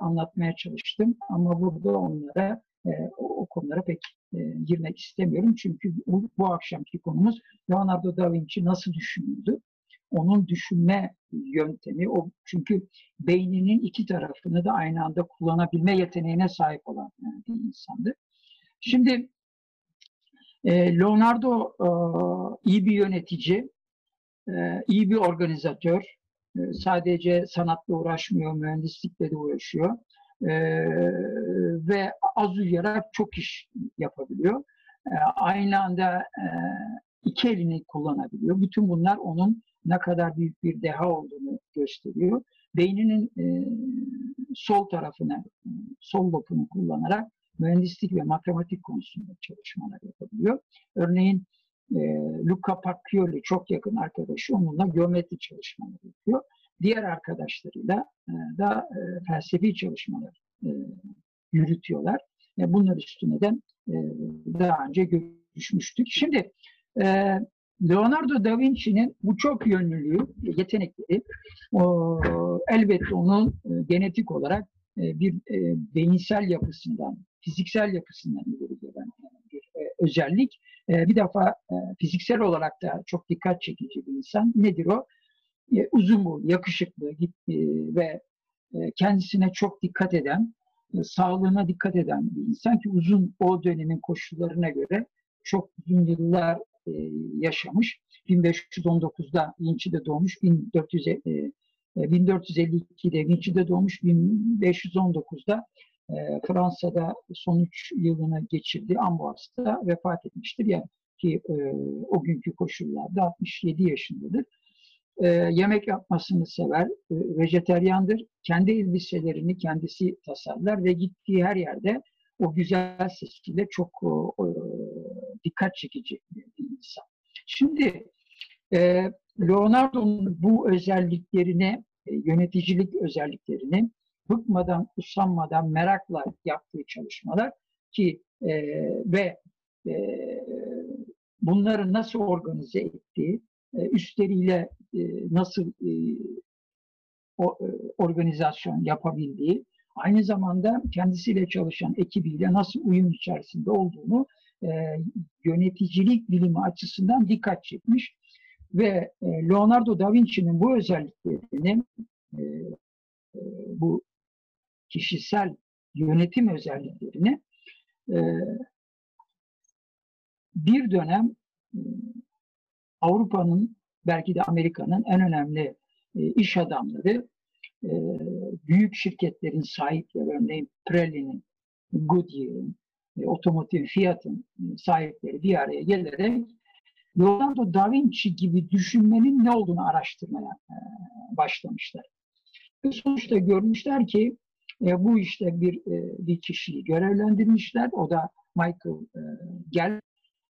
anlatmaya çalıştım. Ama burada onlara e, o, o konulara pek e, girmek istemiyorum. Çünkü bu, bu akşamki konumuz Leonardo da Vinci nasıl düşünüyordu? Onun düşünme yöntemi, o çünkü beyninin iki tarafını da aynı anda kullanabilme yeteneğine sahip olan bir insandı. Şimdi e, Leonardo e, iyi bir yönetici, e, iyi bir organizatör. E, sadece sanatla uğraşmıyor, mühendislikle de uğraşıyor. E, ve az uyuyarak çok iş yapabiliyor. E, aynı anda e, iki elini kullanabiliyor. Bütün bunlar onun ne kadar büyük bir deha olduğunu gösteriyor. Beyninin e, sol tarafını, sol lobunu kullanarak mühendislik ve matematik konusunda çalışmalar yapabiliyor. Örneğin e, Luca Pacioli çok yakın arkadaşı onunla geometri çalışmaları yapıyor. Diğer arkadaşlarıyla e, da e, felsefi çalışmalar e, yürütüyorlar. E, bunlar üstüne de e, daha önce görüşmüştük. Şimdi e, Leonardo da Vinci'nin bu çok yönlülüğü, yetenekleri o, elbette onun e, genetik olarak e, bir e, beyinsel yapısından, fiziksel yapısından ileri gelen özellik. E, bir defa e, fiziksel olarak da çok dikkat çekici bir insan. Nedir o? E, uzun boylu, yakışıklı e, ve e, kendisine çok dikkat eden, e, sağlığına dikkat eden bir insan ki uzun o dönemin koşullarına göre çok uzun yıllar e, yaşamış. 1519'da Vinci'de doğmuş, 1400, e, 1452'de e, Vinci'de doğmuş, 1519'da e, Fransa'da son 3 yılını geçirdi. Amboas'ta vefat etmiştir. Yani ki e, o günkü koşullarda 67 yaşındadır. E, yemek yapmasını sever, e, vejeteryandır. Kendi elbiselerini kendisi tasarlar ve gittiği her yerde o güzel sesiyle çok e, dikkat çekici bir insan. Şimdi e, Leonardo'nun bu özelliklerini, e, yöneticilik özelliklerini bıkmadan, usanmadan, merakla yaptığı çalışmalar ki e, ve e, bunları nasıl organize ettiği, e, üstleriyle e, nasıl e, o, e, organizasyon yapabildiği, aynı zamanda kendisiyle çalışan ekibiyle nasıl uyum içerisinde olduğunu e, yöneticilik bilimi açısından dikkat çekmiş ve e, Leonardo da Vinci'nin bu özelliklerini e, e, bu kişisel yönetim özelliklerini e, bir dönem e, Avrupa'nın belki de Amerika'nın en önemli e, iş adamları büyük şirketlerin sahipleri örneğin Pirelli'nin, Goodyear'ın, e, otomotiv Fiat'ın sahipleri bir araya gelerek Leonardo da Vinci gibi düşünmenin ne olduğunu araştırmaya başlamışlar. Sonuçta görmüşler ki e, bu işte bir e, bir kişiyi görevlendirmişler. O da Michael e, Gell.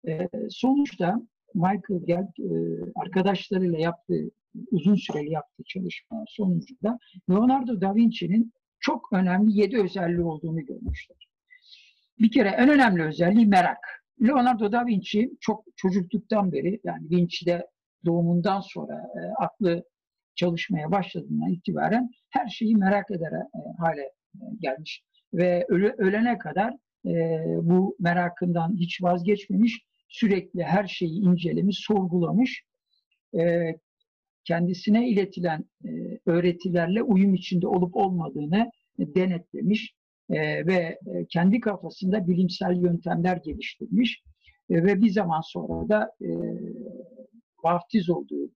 E, sonuçta Michael Gell e, arkadaşlarıyla yaptığı uzun süreli yaptığı çalışma sonucunda Leonardo da Vinci'nin çok önemli yedi özelliği olduğunu görmüşler. Bir kere en önemli özelliği merak. Leonardo da Vinci çok çocukluktan beri yani Vinci'de doğumundan sonra e, aklı çalışmaya başladığından itibaren her şeyi merak eder e, hale e, gelmiş. Ve öle, ölene kadar e, bu merakından hiç vazgeçmemiş, sürekli her şeyi incelemiş, sorgulamış, kendisine iletilen öğretilerle uyum içinde olup olmadığını denetlemiş ve kendi kafasında bilimsel yöntemler geliştirmiş ve bir zaman sonra da vaftiz olduğu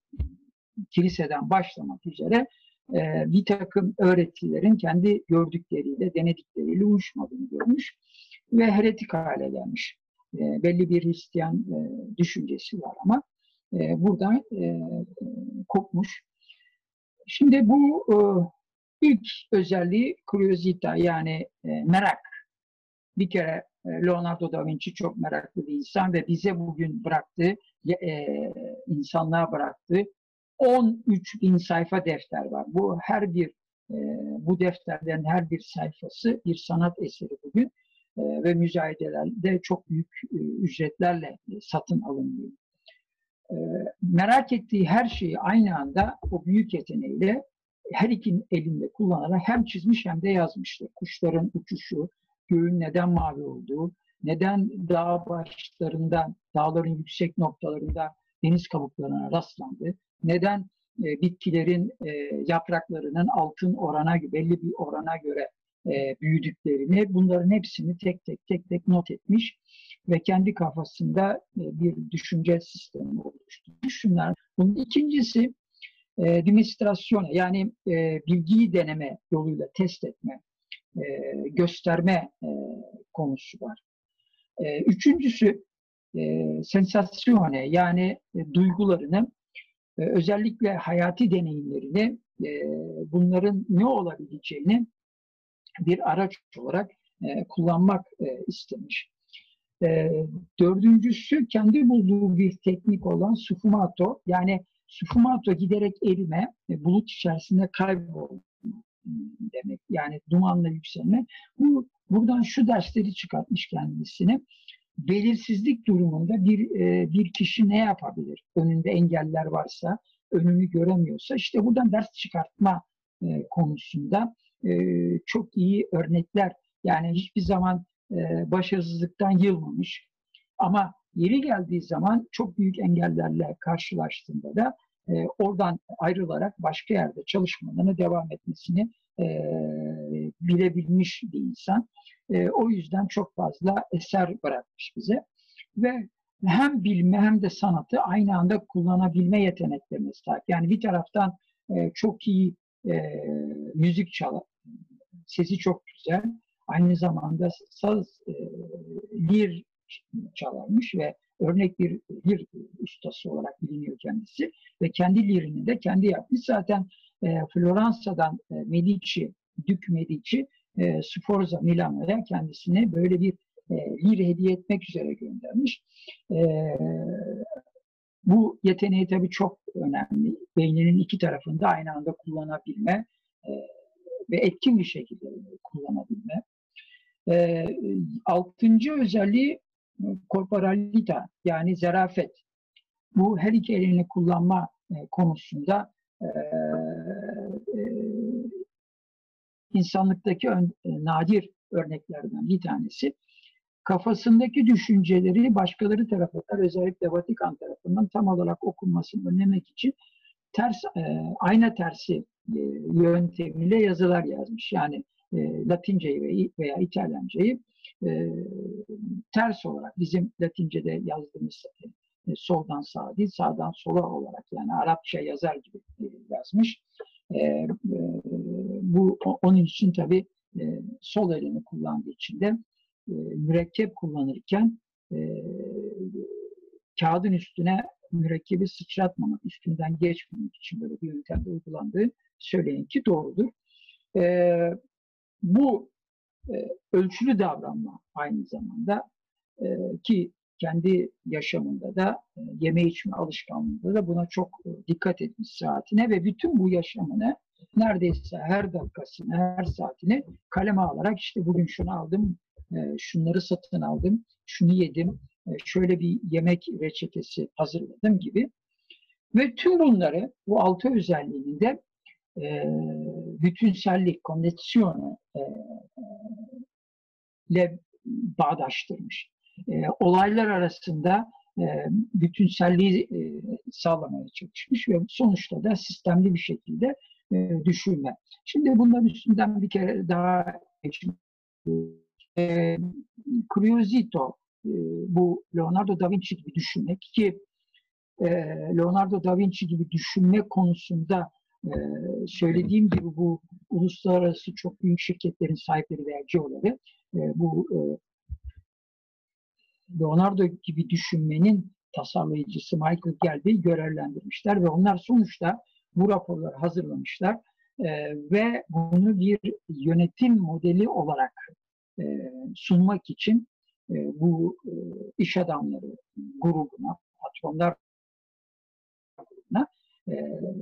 kiliseden başlamak üzere e, bir takım öğretilerin kendi gördükleriyle, denedikleriyle uyuşmadığını görmüş ve heretik hale gelmiş. E, belli bir Hristiyan e, düşüncesi var ama e, buradan e, kopmuş. Şimdi bu e, ilk özelliği curiosita yani e, merak. Bir kere e, Leonardo da Vinci çok meraklı bir insan ve bize bugün bıraktığı, e, insanlığa bıraktığı 13 bin sayfa defter var. Bu her bir e, bu defterlerin her bir sayfası bir sanat eseri bugün e, ve müzayedelerde çok büyük e, ücretlerle satın alınıyor. Merak ettiği her şeyi aynı anda o büyük yeteneğiyle her iki elinde kullanarak hem çizmiş hem de yazmıştır. Kuşların uçuşu, göğün neden mavi olduğu, neden dağ başlarında, dağların yüksek noktalarında deniz kabuklarına rastlandı, neden e, bitkilerin e, yapraklarının altın orana belli bir orana göre e, büyüdüklerini, bunların hepsini tek tek tek tek not etmiş ve kendi kafasında e, bir düşünce sistemi oluşturmuş. Şunlar. Bunun ikincisi e, demonstrasyona yani e, bilgiyi deneme yoluyla test etme, e, gösterme e, konusu var. E, üçüncüsü e, sensasyone yani e, duygularını e, özellikle hayati deneyimlerini e, bunların ne olabileceğini bir araç olarak e, kullanmak e, istemiş. Dördüncüsü kendi bulduğu bir teknik olan sufumato yani sufumato giderek erime, bulut içerisinde kaybolma demek. Yani dumanla yükselme. Bu buradan şu dersleri çıkartmış kendisine. Belirsizlik durumunda bir e, bir kişi ne yapabilir? Önünde engeller varsa, önünü göremiyorsa işte buradan ders çıkartma e, konusunda e, çok iyi örnekler. Yani hiçbir zaman e, başarısızlıktan yılmamış. Ama yeri geldiği zaman çok büyük engellerle karşılaştığında da e, oradan ayrılarak başka yerde çalışmalarına devam etmesini e, bilebilmiş bir insan. E, o yüzden çok fazla eser bırakmış bize. Ve hem bilme hem de sanatı aynı anda kullanabilme yeteneklerine sahip. Yani bir taraftan e, çok iyi e, müzik çalar, sesi çok güzel. Aynı zamanda saz, e, lir çalarmış ve örnek bir lir ustası olarak biliniyor kendisi. Ve kendi lirini de kendi yapmış. Zaten e, Floransa'dan e, Medici, Dük Medici, e, Sforza Milano'ya kendisine böyle bir e, lir hediye etmek üzere göndermiş. E, bu yeteneği tabii çok önemli. Beyninin iki tarafında aynı anda kullanabilme e, ve etkin bir şekilde kullanabilme. E, altıncı özelliği korporalita yani zarafet. Bu her iki elini kullanma e, konusunda e, e, insanlıktaki nadir örneklerden bir tanesi. Kafasındaki düşünceleri başkaları tarafından, özellikle Vatikan tarafından tam olarak okunmasını önlemek için ters e, ayna tersi e, yöntemiyle yazılar yazmış. Yani e, Latinceyi veya İtalyancayı e, ters olarak bizim Latince'de yazdığımız e, soldan sağa değil sağdan sola olarak yani Arapça yazar gibi e, yazmış. E, e, bu onun için tabi e, sol elini kullandığı için de e, mürekkep kullanırken e, kağıdın üstüne mürekkebi sıçratmamak, üstünden geçmemek için böyle bir yöntemde uygulandığı söyleyin ki doğrudur. E, bu e, ölçülü davranma aynı zamanda e, ki kendi yaşamında da e, yeme içme alışkanlığında da buna çok e, dikkat etmiş saatine ve bütün bu yaşamını neredeyse her dakikasını, her saatini kaleme alarak işte bugün şunu aldım, e, şunları satın aldım, şunu yedim, e, şöyle bir yemek reçetesi hazırladım gibi. Ve tüm bunları bu altı özelliğini de e, bütünsellik, konneksiyonu e, ile bağdaştırmış. E, olaylar arasında e, bütünselliği e, sağlamaya çalışmış ve sonuçta da sistemli bir şekilde e, düşünme. Şimdi bunların üstünden bir kere daha geçeyim. E, Curiosito, e, bu Leonardo da Vinci gibi düşünmek ki e, Leonardo da Vinci gibi düşünme konusunda ee, söylediğim gibi bu uluslararası çok büyük şirketlerin sahipleri ve CEO'ları e, bu e, Leonardo gibi düşünmenin tasarlayıcısı Michael Gelby'yi görevlendirmişler ve onlar sonuçta bu raporları hazırlamışlar e, ve bunu bir yönetim modeli olarak e, sunmak için e, bu e, iş adamları grubuna, patronlar grubuna e,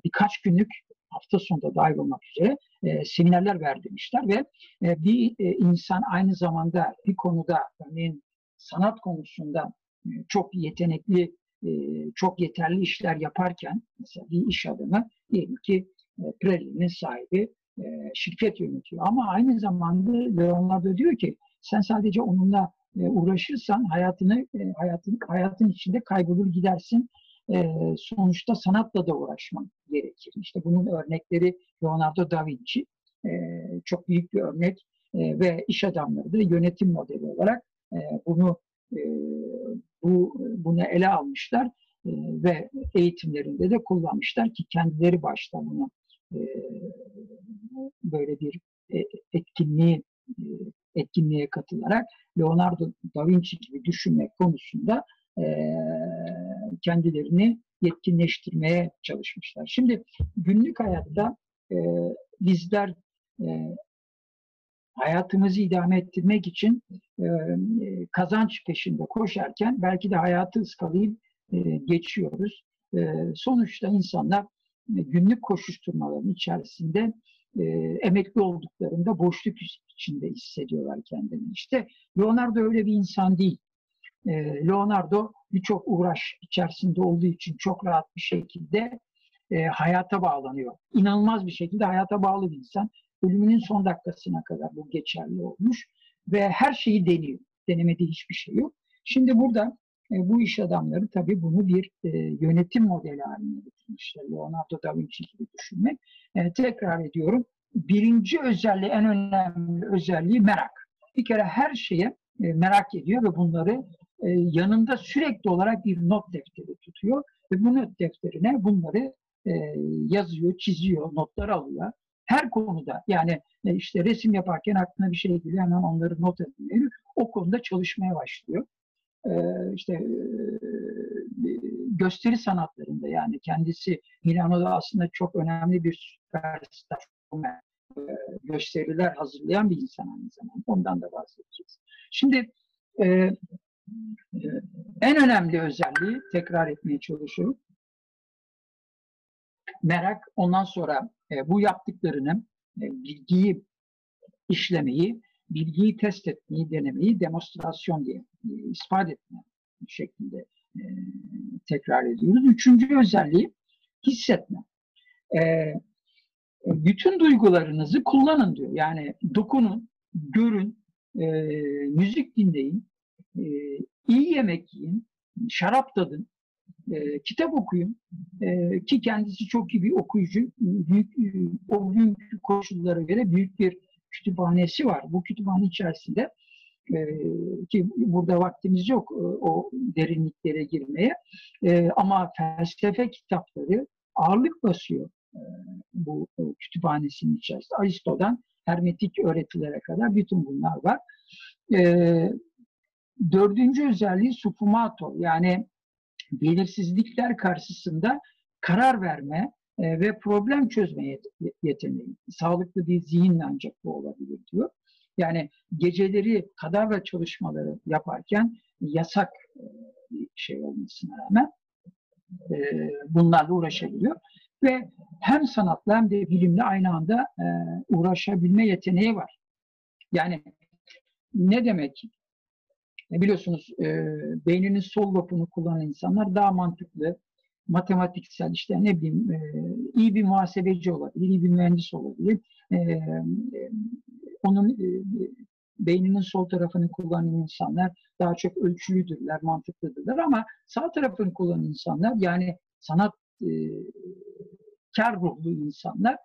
birkaç günlük hafta sonunda dahil olmak üzere e, seminerler verdirmişler ve e, bir e, insan aynı zamanda bir konuda örneğin sanat konusunda e, çok yetenekli, e, çok yeterli işler yaparken mesela bir iş adamı diyelim ki e, Pirelli'nin sahibi e, şirket yönetiyor. Ama aynı zamanda Leonardo diyor ki sen sadece onunla e, uğraşırsan hayatını e, hayatın hayatın içinde kaybolur gidersin. E, sonuçta sanatla da uğraşman gerekir. İşte bunun örnekleri Leonardo da Vinci e, çok büyük bir örnek e, ve iş adamları da yönetim modeli olarak e, bunu e, bu bunu ele almışlar e, ve eğitimlerinde de kullanmışlar ki kendileri başta bunu e, böyle bir e, etkinliği etkinliğe katılarak Leonardo da Vinci gibi düşünmek konusunda e, kendilerini yetkinleştirmeye çalışmışlar. Şimdi günlük hayatta e, bizler e, hayatımızı idame ettirmek için e, kazanç peşinde koşarken belki de hayatı ıskalayıp e, geçiyoruz. E, sonuçta insanlar e, günlük koşuşturmaların içerisinde e, emekli olduklarında boşluk içinde hissediyorlar kendini. İşte Leonardo öyle bir insan değil. E, Leonardo birçok uğraş içerisinde olduğu için çok rahat bir şekilde e, hayata bağlanıyor. İnanılmaz bir şekilde hayata bağlı bir insan. Ölümünün son dakikasına kadar bu geçerli olmuş ve her şeyi deniyor. Denemediği hiçbir şey yok. Şimdi burada e, bu iş adamları tabii bunu bir e, yönetim modeli haline getirmişler. Leonardo da Vinci gibi düşünmek. Tekrar ediyorum. Birinci özelliği, en önemli özelliği merak. Bir kere her şeye merak ediyor ve bunları e, yanında sürekli olarak bir not defteri tutuyor ve bu not defterine bunları e, yazıyor, çiziyor, notlar alıyor. Her konuda yani e, işte resim yaparken aklına bir şey geliyor hemen onları not ediyor. O konuda çalışmaya başlıyor. E, işte e, gösteri sanatlarında yani kendisi Milano'da aslında çok önemli bir süperstar e, gösteriler hazırlayan bir insan aynı zamanda. Ondan da bahsedeceğiz. Şimdi e, en önemli özelliği tekrar etmeye çalışıyorum merak ondan sonra e, bu yaptıklarını e, bilgiyi işlemeyi, bilgiyi test etmeyi, denemeyi demonstrasyon diye e, ispat etme şeklinde tekrar ediyoruz. Üçüncü özelliği hissetme. Bütün duygularınızı kullanın diyor. Yani dokunun, görün, müzik dinleyin, e, iyi yemek yiyin, şarap tadın, e, kitap okuyun e, ki kendisi çok iyi bir okuyucu. Büyük, o günkü koşullara göre büyük bir kütüphanesi var. Bu kütüphane içerisinde e, ki burada vaktimiz yok e, o derinliklere girmeye e, ama felsefe kitapları ağırlık basıyor e, bu e, kütüphanesinin içerisinde. Aristo'dan hermetik öğretilere kadar bütün bunlar var. E, dördüncü özelliği sufumato yani belirsizlikler karşısında karar verme e, ve problem çözme yeteneği. Sağlıklı bir zihinle ancak bu olabilir diyor. Yani geceleri kadavra çalışmaları yaparken yasak e, bir şey olmasına rağmen e, bunlarla uğraşabiliyor. Ve hem sanatla hem de bilimle aynı anda uğraşabilme yeteneği var. Yani ne demek? Biliyorsunuz beyninin sol lobunu kullanan insanlar daha mantıklı, matematiksel işte ne bileyim e, iyi bir muhasebeci olabilir, iyi bir mühendis olabilir. E, e, onun e, beyninin sol tarafını kullanan insanlar daha çok ölçülüdürler, mantıklıdırlar ama sağ tarafını kullanan insanlar yani sanat e, kar ruhlu insanlar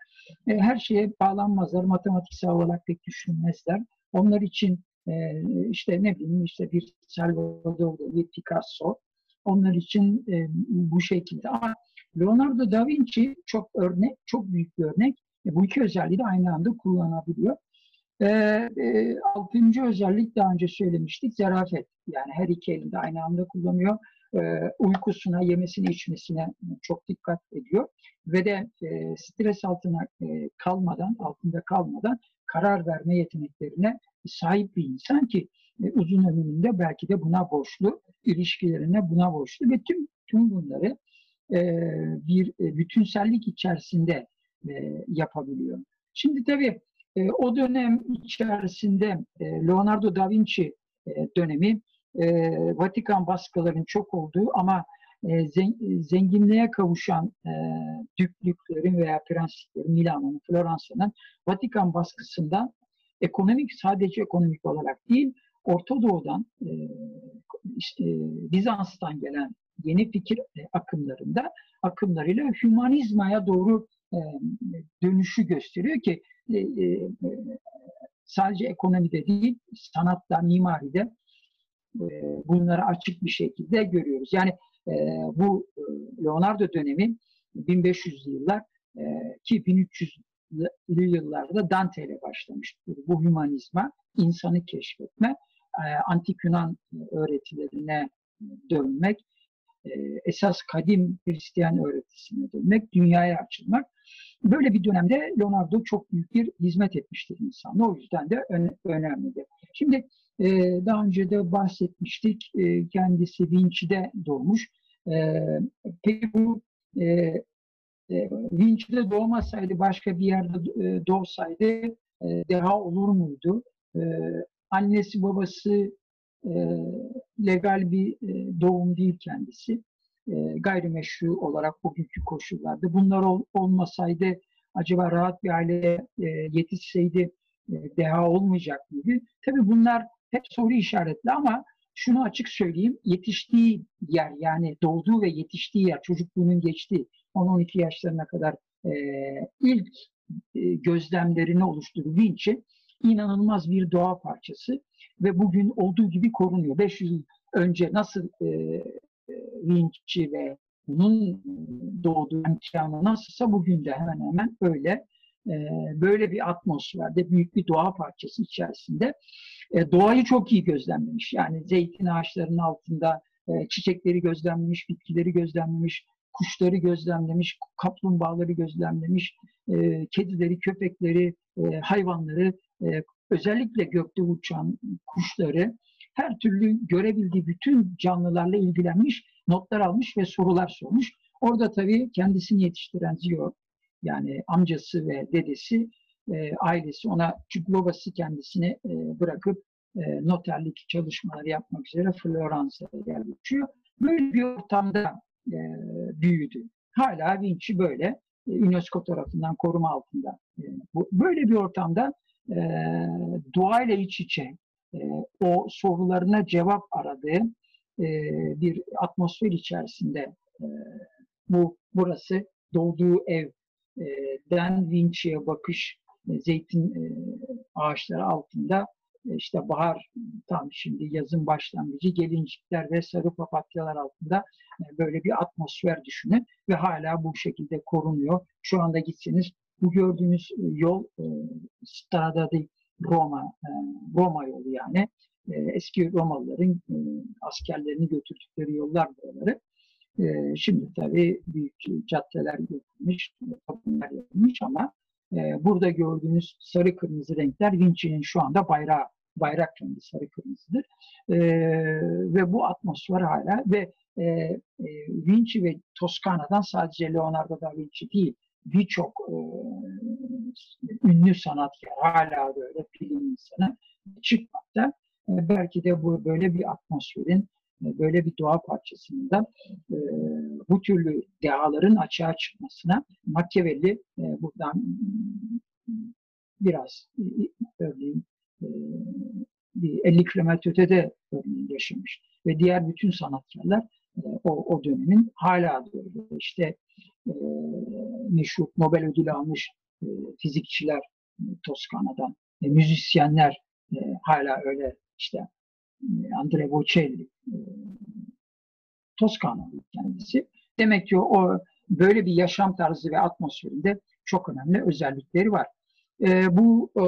e, her şeye bağlanmazlar, matematiksel olarak pek düşünmezler. Onlar için e, işte ne bileyim işte bir Salvador bir Picasso onlar için e, bu şekilde. Ama Leonardo da Vinci çok örnek, çok büyük bir örnek. E, bu iki özelliği de aynı anda kullanabiliyor. E, e, altıncı özellik daha önce söylemiştik, zarafet. Yani her iki elinde aynı anda kullanıyor. E, uykusuna, yemesine, içmesine çok dikkat ediyor. Ve de e, stres altına e, kalmadan, altında kalmadan karar verme yeteneklerine sahip bir insan ki e, uzun ömründe belki de buna borçlu, ilişkilerine buna borçlu ve tüm tüm bunları e, bir e, bütünsellik içerisinde e, yapabiliyor. Şimdi tabii e, o dönem içerisinde e, Leonardo da Vinci e, dönemi e, Vatikan baskılarının çok olduğu ama e, zenginliğe kavuşan e, düklüklerin veya prensiplerin Milano'nun, Floransa'nın Vatikan baskısından ekonomik sadece ekonomik olarak değil Orta Doğu'dan e, işte, Bizans'tan gelen yeni fikir akımlarında akımlarıyla hümanizmaya doğru dönüşü gösteriyor ki sadece ekonomide değil sanatta, mimaride bunları açık bir şekilde görüyoruz. Yani bu Leonardo dönemi 1500'lü yıllar ki 1300'lü yıllarda Dante ile başlamıştır. Bu hümanizma, insanı keşfetme, antik Yunan öğretilerine dönmek, esas kadim Hristiyan öğretisine dönmek, dünyaya açılmak. Böyle bir dönemde Leonardo çok büyük bir hizmet etmiştir insana. O yüzden de önemlidir. Şimdi daha önce de bahsetmiştik. Kendisi Vinci'de doğmuş. Peki bu Vinci'de doğmasaydı, başka bir yerde doğsaydı deha olur muydu? Annesi babası legal bir doğum değil kendisi. Gayrimeşru olarak bugünkü koşullarda. Bunlar olmasaydı acaba rahat bir aileye yetişseydi deha olmayacak mıydı? Tabii bunlar hep soru işaretli ama şunu açık söyleyeyim. Yetiştiği yer yani doğduğu ve yetiştiği yer çocukluğunun geçtiği 10-12 yaşlarına kadar e, ilk e, gözlemlerini oluşturduğu Vinci inanılmaz bir doğa parçası ve bugün olduğu gibi korunuyor. 500 yıl önce nasıl e, e, Vinci ve bunun doğduğu imkanı nasılsa bugün de hemen hemen öyle. E, böyle bir atmosferde büyük bir doğa parçası içerisinde e, doğayı çok iyi gözlemlemiş. Yani zeytin ağaçlarının altında e, çiçekleri gözlemlemiş, bitkileri gözlemlemiş, kuşları gözlemlemiş, kaplumbağaları gözlemlemiş, e, kedileri, köpekleri, hayvanları, özellikle gökte uçan kuşları, her türlü görebildiği bütün canlılarla ilgilenmiş, notlar almış ve sorular sormuş. Orada tabii kendisini yetiştiren Zio, yani amcası ve dedesi, e, ailesi ona, çünkü babası kendisini e, bırakıp e, noterlik çalışmaları yapmak üzere Floransa'ya yerleşiyor. Böyle bir ortamda e, büyüdü. Hala Vinci böyle e, UNESCO tarafından koruma altında. E, bu, böyle bir ortamda e, doğayla iç içe e, o sorularına cevap aradığı e, bir atmosfer içerisinde e, bu burası doğduğu evden Vinci'ye bakış zeytin e, ağaçları altında e, işte bahar tam şimdi yazın başlangıcı gelincikler ve sarı papatyalar altında böyle bir atmosfer düşünün ve hala bu şekilde korunuyor. Şu anda gitseniz bu gördüğünüz yol Strada di Roma, Roma yolu yani eski Romalıların askerlerini götürdükleri yollar buraları. Şimdi tabii büyük caddeler yapılmış, yapılmış ama burada gördüğünüz sarı kırmızı renkler Vinci'nin şu anda bayrağı bayrak rengi sarı kırmızıdır. E, ve bu atmosfer hala ve e, e, Vinci ve Toskana'dan sadece Leonardo da Vinci değil birçok e, ünlü sanatkar hala böyle film insanı çıkmakta. E, belki de bu böyle bir atmosferin e, böyle bir doğa parçasından e, bu türlü dehaların açığa çıkmasına Machiavelli e, buradan biraz örneğin bir 50 kilometre ötede örneğin yaşamış. Ve diğer bütün sanatkarlar o, o dönemin hala da öyle. İşte e, meşhur Nobel ödülü almış e, fizikçiler e, Toskana'dan, e, müzisyenler e, hala öyle işte e, Andre Bocelli e, Toskana'lı kendisi. Demek ki o böyle bir yaşam tarzı ve atmosferinde çok önemli özellikleri var. E, bu e,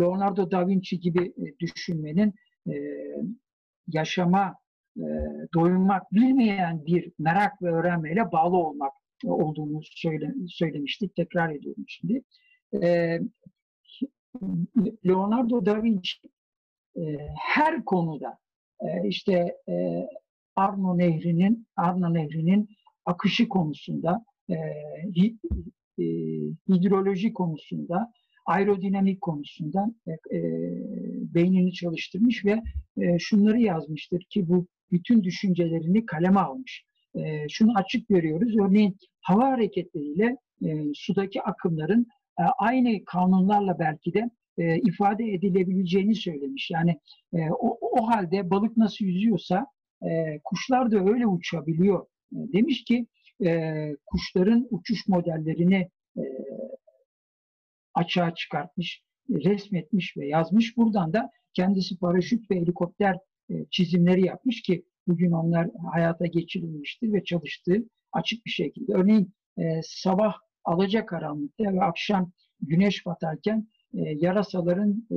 Leonardo da Vinci gibi düşünmenin yaşama, e, doymak bilmeyen bir merak ve öğrenmeyle bağlı olmak olduğunu söyle, söylemiştik. Tekrar ediyorum şimdi. Leonardo da Vinci her konuda işte Arno Nehri'nin Arno Nehri'nin akışı konusunda hidroloji konusunda aerodinamik konusunda e, e, beynini çalıştırmış ve e, şunları yazmıştır ki bu bütün düşüncelerini kaleme almış. e, şunu açık görüyoruz. Örneğin hava hareketleriyle e, sudaki akımların e, aynı kanunlarla belki de e, ifade edilebileceğini söylemiş. Yani e, o, o halde balık nasıl yüzüyorsa e, kuşlar da öyle uçabiliyor. E, demiş ki e, kuşların uçuş modellerini e, açığa çıkartmış, resmetmiş ve yazmış. Buradan da kendisi paraşüt ve helikopter e, çizimleri yapmış ki bugün onlar hayata geçirilmiştir ve çalıştığı açık bir şekilde. Örneğin e, sabah alacakaranlıkta ve akşam güneş batarken yarasaların e,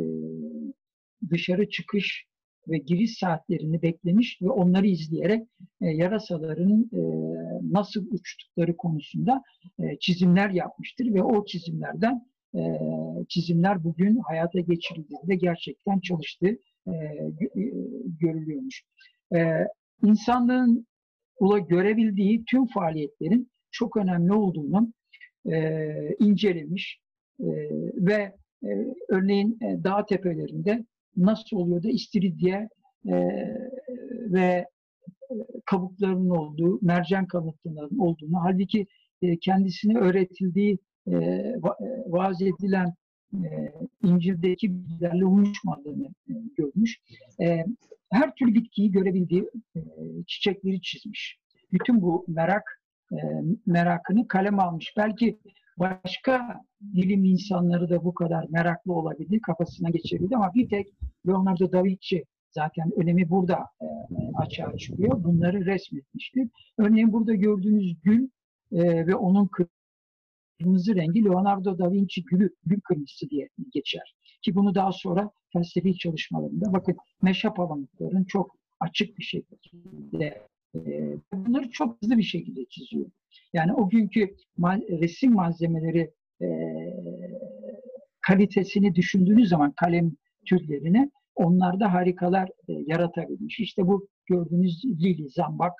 dışarı çıkış ve giriş saatlerini beklemiş ve onları izleyerek e, yarasaların e, nasıl uçtukları konusunda e, çizimler yapmıştır ve o çizimlerden e, çizimler bugün hayata geçirildiğinde gerçekten çalıştığı e, e, görülüyormuş. E, ula görebildiği tüm faaliyetlerin çok önemli olduğunu e, incelemiş e, ve e, örneğin e, dağ tepelerinde nasıl oluyor da istiridye e, ve e, kabuklarının olduğu, mercan kabuklarının olduğunu, halbuki e, kendisine öğretildiği, e, va, vaaz edilen e, İncil'deki bilgilerle uyuşmadığını görmüş. Her türlü bitkiyi görebildiği çiçekleri çizmiş. Bütün bu merak merakını kalem almış. Belki başka bilim insanları da bu kadar meraklı olabilir, kafasına geçebildi ama bir tek Leonardo da Vinci zaten önemi burada e, açığa çıkıyor. Bunları resmetmiştir. Örneğin burada gördüğünüz gül e, ve onun kırmızı rengi Leonardo da Vinci gülü, gül kırmızısı diye geçer. Ki bunu daha sonra felsefi çalışmalarında bakın meşe palamutların çok açık bir şekilde bunları çok hızlı bir şekilde çiziyor. Yani o günkü mal, resim malzemeleri e, kalitesini düşündüğünüz zaman kalem türlerini onlarda harikalar e, yaratabilmiş. İşte bu gördüğünüz lili, zambak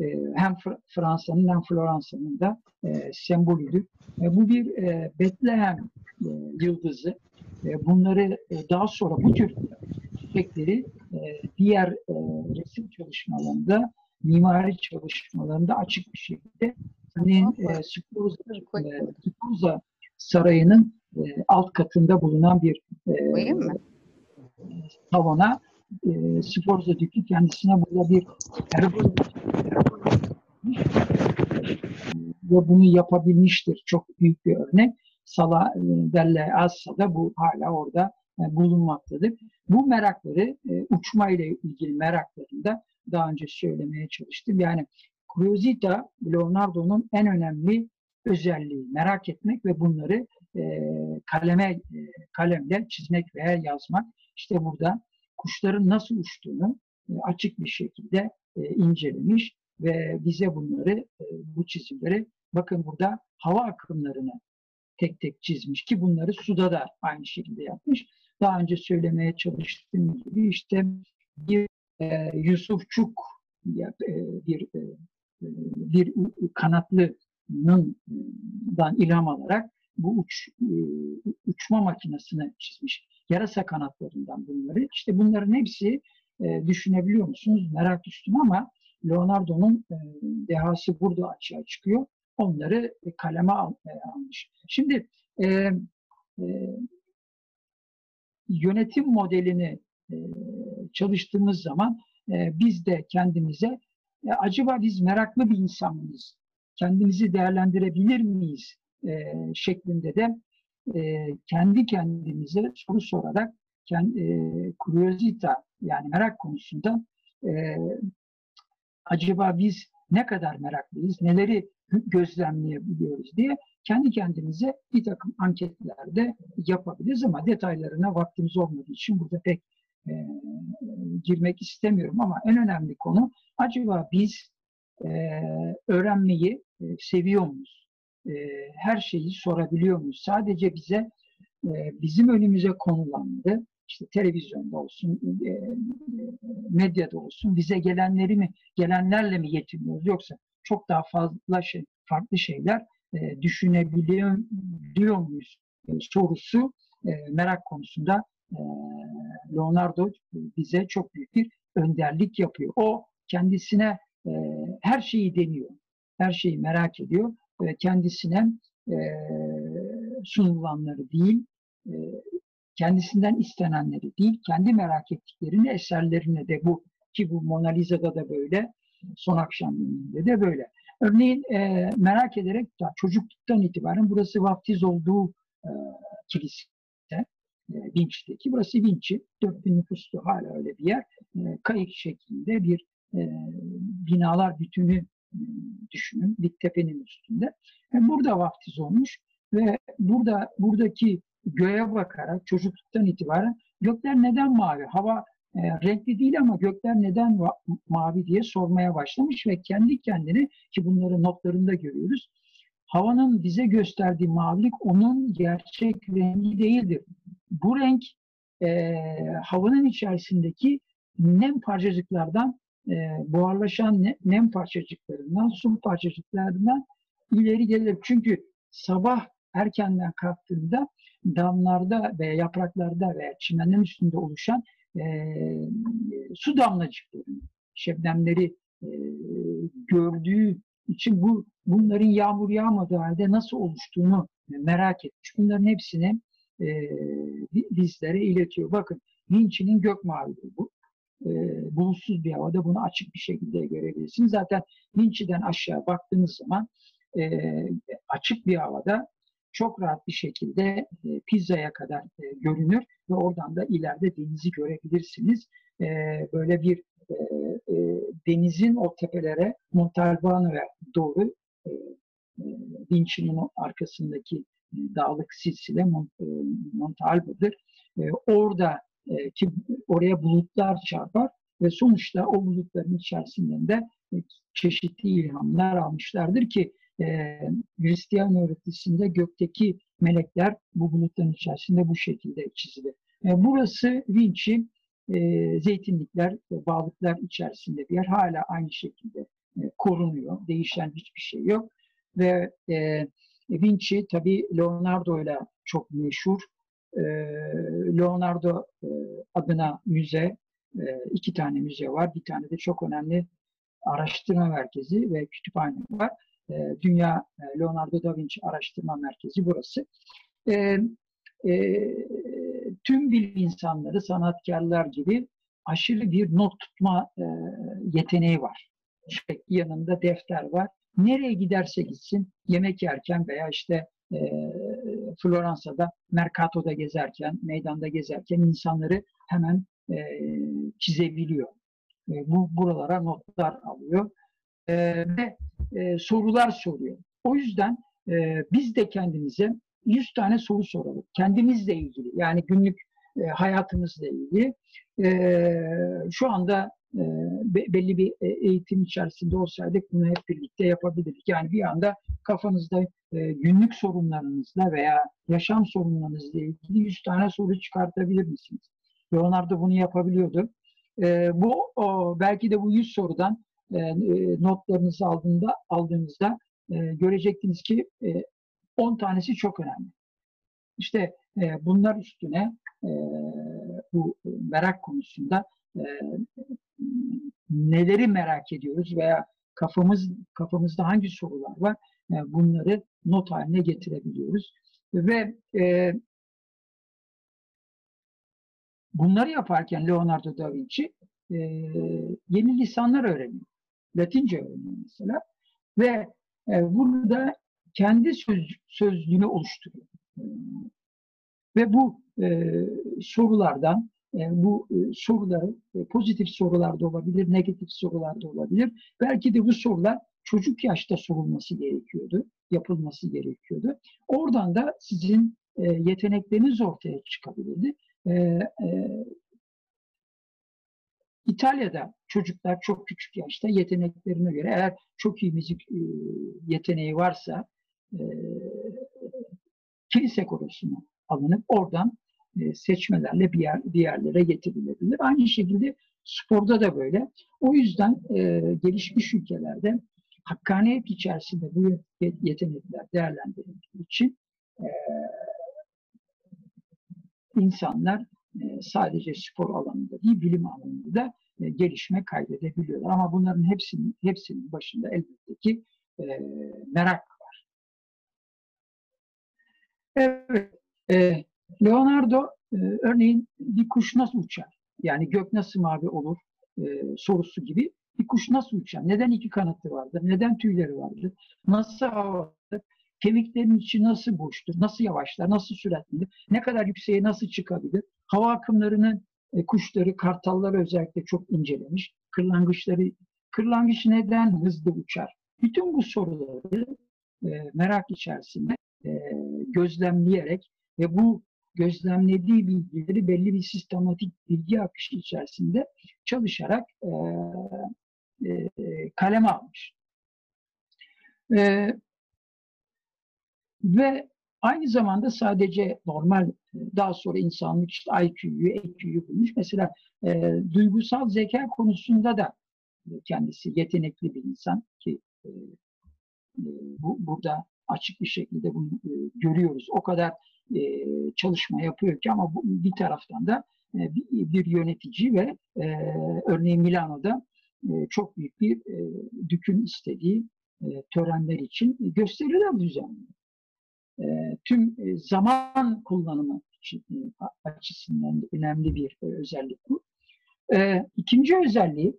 e, hem Fransa'nın hem Floransa'nın da e, sembolüdür. E, bu bir e, Betlehem e, yıldızı. E, bunları e, daha sonra bu tür çiçekleri e, diğer e, resim çalışmalarında, mimari çalışmalarında açık bir şekilde örneğin e, Spinoza, e, Spinoza Sarayı'nın e, alt katında bulunan bir e, salona e, Spinoza Dükü kendisine burada bir ve bunu yapabilmiştir. Çok büyük bir örnek. Sala e, Delle Assa'da bu hala orada e, bulunmaktadır. Bu merakları e, uçma ile ilgili meraklarında daha önce söylemeye çalıştım. Yani Curiosita Leonardo'nun en önemli özelliği merak etmek ve bunları e, kaleme e, kalemle çizmek veya yazmak. İşte burada kuşların nasıl uçtuğunu e, açık bir şekilde e, incelemiş ve bize bunları e, bu çizimleri bakın burada hava akımlarını tek tek çizmiş ki bunları suda da aynı şekilde yapmış. Daha önce söylemeye çalıştığım gibi işte bir e, Yusufçuk e, bir e, bir kanatlının ilham alarak bu uç, e, uçma makinesini çizmiş. Yarasa kanatlarından bunları. İşte bunların hepsi e, düşünebiliyor musunuz? Merak üstüne ama Leonardo'nun e, dehası burada açığa çıkıyor. Onları kaleme almış. Şimdi yönetim modelini çalıştığımız zaman biz de kendimize e, acaba biz meraklı bir insan mıyız? Kendimizi değerlendirebilir miyiz? E, şeklinde de e, kendi kendimize soru sorarak kendi, e, curiosita yani merak konusunda e, acaba biz ne kadar meraklıyız, neleri gözlemleyebiliyoruz diye kendi kendimize bir takım anketlerde yapabiliriz ama detaylarına vaktimiz olmadığı için burada pek e, girmek istemiyorum ama en önemli konu acaba biz e, öğrenmeyi e, seviyor muyuz? E, her şeyi sorabiliyor muyuz? Sadece bize e, bizim önümüze konulanları işte televizyonda olsun, e, e, medyada olsun bize gelenleri mi, gelenlerle mi yetiniyoruz yoksa çok daha fazla şey, farklı şeyler e, düşünebiliyor muyuz e, sorusu merak konusunda Leonardo bize çok büyük bir önderlik yapıyor. O kendisine e, her şeyi deniyor. Her şeyi merak ediyor. ve kendisine e, sunulanları değil, e, kendisinden istenenleri değil, kendi merak ettiklerini eserlerine de bu ki bu Mona Lisa'da da böyle, son akşam yemeğinde de böyle. Örneğin e, merak ederek çocukluktan itibaren burası vaftiz olduğu e, kilise e, Vinci'deki. Burası Vinci. 4000 nüfuslu hala öyle bir yer. E, kayık şeklinde bir e, binalar bütünü düşünün. Bir tepenin üstünde. Burada vaftiz olmuş ve burada buradaki göğe bakarak çocukluktan itibaren gökler neden mavi? Hava e, renkli değil ama gökler neden mavi diye sormaya başlamış ve kendi kendine ki bunları notlarında görüyoruz. Havanın bize gösterdiği mavilik onun gerçek rengi değildir. Bu renk e, havanın içerisindeki nem parçacıklardan e, buharlaşan ne, nem parçacıklarından, su parçacıklarından ileri gelir. Çünkü sabah erkenden kalktığında damlarda ve yapraklarda veya çimenin üstünde oluşan e, su damlacıkları, şebnemleri e, gördüğü için bu bunların yağmur yağmadığı halde nasıl oluştuğunu merak etmiş. Bunların hepsini e, bizlere iletiyor. Bakın Vinci'nin gök mavidir bu. E, bulutsuz bir havada bunu açık bir şekilde görebilirsiniz. Zaten Vinci'den aşağı baktığınız zaman e, açık bir havada çok rahat bir şekilde e, Pizza'ya kadar e, görünür ve oradan da ileride denizi görebilirsiniz. E, böyle bir e, e, denizin o tepelere Montalbano'ya doğru e, e, Vinci'nin arkasındaki dağlık silsile Mont, e, Montalba'dır. E, orada e, ki oraya bulutlar çarpar ve sonuçta o bulutların içerisinden de e, çeşitli ilhamlar almışlardır ki e, Hristiyan öğretisinde gökteki melekler bu bulutların içerisinde bu şekilde çizilir. E, burası Vinci e, zeytinlikler, e, bağlıklar içerisinde bir yer. Hala aynı şekilde e, korunuyor. Değişen hiçbir şey yok. Ve e, Vinci tabi Leonardo ile çok meşhur. E, Leonardo e, adına müze, e, iki tane müze var. Bir tane de çok önemli araştırma merkezi ve kütüphane var. E, Dünya e, Leonardo da Vinci Araştırma Merkezi burası. E, e, tüm bilim insanları, sanatkarlar gibi aşırı bir not tutma yeteneği var. İşte yanında defter var. Nereye giderse gitsin, yemek yerken veya işte e, Floransa'da, Mercato'da gezerken, meydanda gezerken insanları hemen e, çizebiliyor. E, bu buralara notlar alıyor e, ve e, sorular soruyor. O yüzden e, biz de kendimize 100 tane soru soralım. Kendimizle ilgili yani günlük e, hayatımızla ilgili. E, şu anda belli bir e, eğitim içerisinde olsaydık bunu hep birlikte yapabilirdik. Yani bir anda kafanızda e, günlük sorunlarınızla veya yaşam sorunlarınızla ilgili 100 tane soru çıkartabilir misiniz? Leonardo bunu yapabiliyordu. E, bu belki de bu 100 sorudan e, e, notlarınızı aldığında aldığınızda e, görecektiniz ki e, 10 tanesi çok önemli. İşte e, bunlar üstüne e, bu merak konusunda e, neleri merak ediyoruz veya kafamız kafamızda hangi sorular var e, bunları not haline getirebiliyoruz ve e, bunları yaparken Leonardo da Vinci e, yeni lisanlar öğreniyor. Latince öğreniyor mesela ve e, burada kendi söz, sözlüğünü oluşturuyor. Ve bu e, sorulardan, e, bu e, soruları e, pozitif sorular da olabilir, negatif sorular da olabilir. Belki de bu sorular çocuk yaşta sorulması gerekiyordu, yapılması gerekiyordu. Oradan da sizin e, yetenekleriniz ortaya çıkabilirdi. E, e, İtalya'da çocuklar çok küçük yaşta yeteneklerine göre eğer çok iyi müzik e, yeteneği varsa e, kilise korosuna alınıp oradan e, seçmelerle bir, yer, bir yerlere getirilebilir. Aynı şekilde sporda da böyle. O yüzden e, gelişmiş ülkelerde hakkaniyet içerisinde bu yetenekler değerlendirildiği için e, insanlar e, sadece spor alanında değil, bilim alanında da e, gelişme kaydedebiliyorlar. Ama bunların hepsinin hepsinin başında elbette ki e, merak var. Evet, e, Leonardo e, örneğin bir kuş nasıl uçar? Yani gök nasıl mavi olur e, sorusu gibi bir kuş nasıl uçar? Neden iki kanatı vardır? Neden tüyleri vardır? Nasıl havadır? Kemiklerin içi nasıl boştur? Nasıl yavaşlar? Nasıl süratlidir? Ne kadar yükseğe nasıl çıkabilir? Hava akımlarını e, kuşları, kartalları özellikle çok incelemiş. Kırlangıçları, kırlangıç neden hızlı uçar? Bütün bu soruları e, merak içerisinde e, gözlemleyerek ve bu gözlemlediği bilgileri belli bir sistematik bilgi akışı içerisinde çalışarak e, e, kaleme almış. E, ve aynı zamanda sadece normal daha sonra insanlık işte IQ'yu, EQ'yu bulmuş. Mesela e, duygusal zeka konusunda da kendisi yetenekli bir insan ki e, bu, burada açık bir şekilde bunu e, görüyoruz. O kadar e, çalışma yapıyor ki ama bir taraftan da e, bir, yönetici ve e, örneğin Milano'da çok büyük bir e, dükün istediği törenler için gösteriler düzenliyor. Tüm zaman kullanımı açısından önemli bir özellik bu. E, ikinci özelliği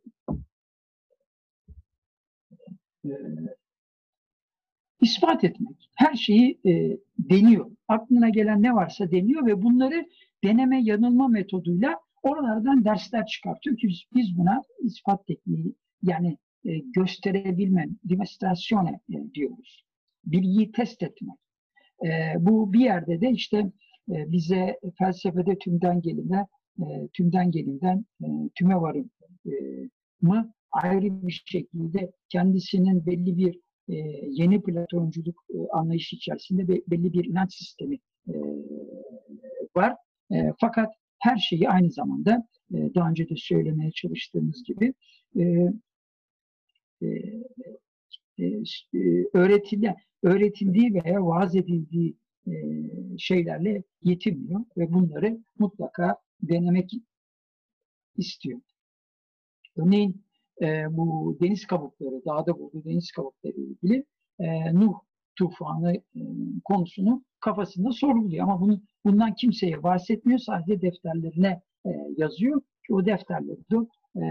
ispat etmek. Her şeyi e, deniyor. Aklına gelen ne varsa deniyor ve bunları deneme yanılma metoduyla oralardan dersler çıkartıyor ki biz buna ispat tekniği yani e, gösterebilme, demonstrasyone e, diyoruz. Bilgiyi test etmek. E, bu bir yerde de işte e, bize felsefede tümden gelime, e, tümden gelimden e, tüme varım e, mı ayrı bir şekilde kendisinin belli bir e, yeni Platonculuk e, anlayışı içerisinde be, belli bir inanç sistemi e, var. E, fakat her şeyi aynı zamanda daha önce de söylemeye çalıştığımız gibi e, öğretildiği veya vaaz edildiği şeylerle yetinmiyor ve bunları mutlaka denemek istiyor. Örneğin e, bu deniz kabukları, dağda bulduğu deniz kabukları ile ilgili e, Nuh tufanı e, konusunu kafasında sorguluyor. Ama bunu, bundan kimseye bahsetmiyor. Sadece defterlerine e, yazıyor ki o defterleri de e,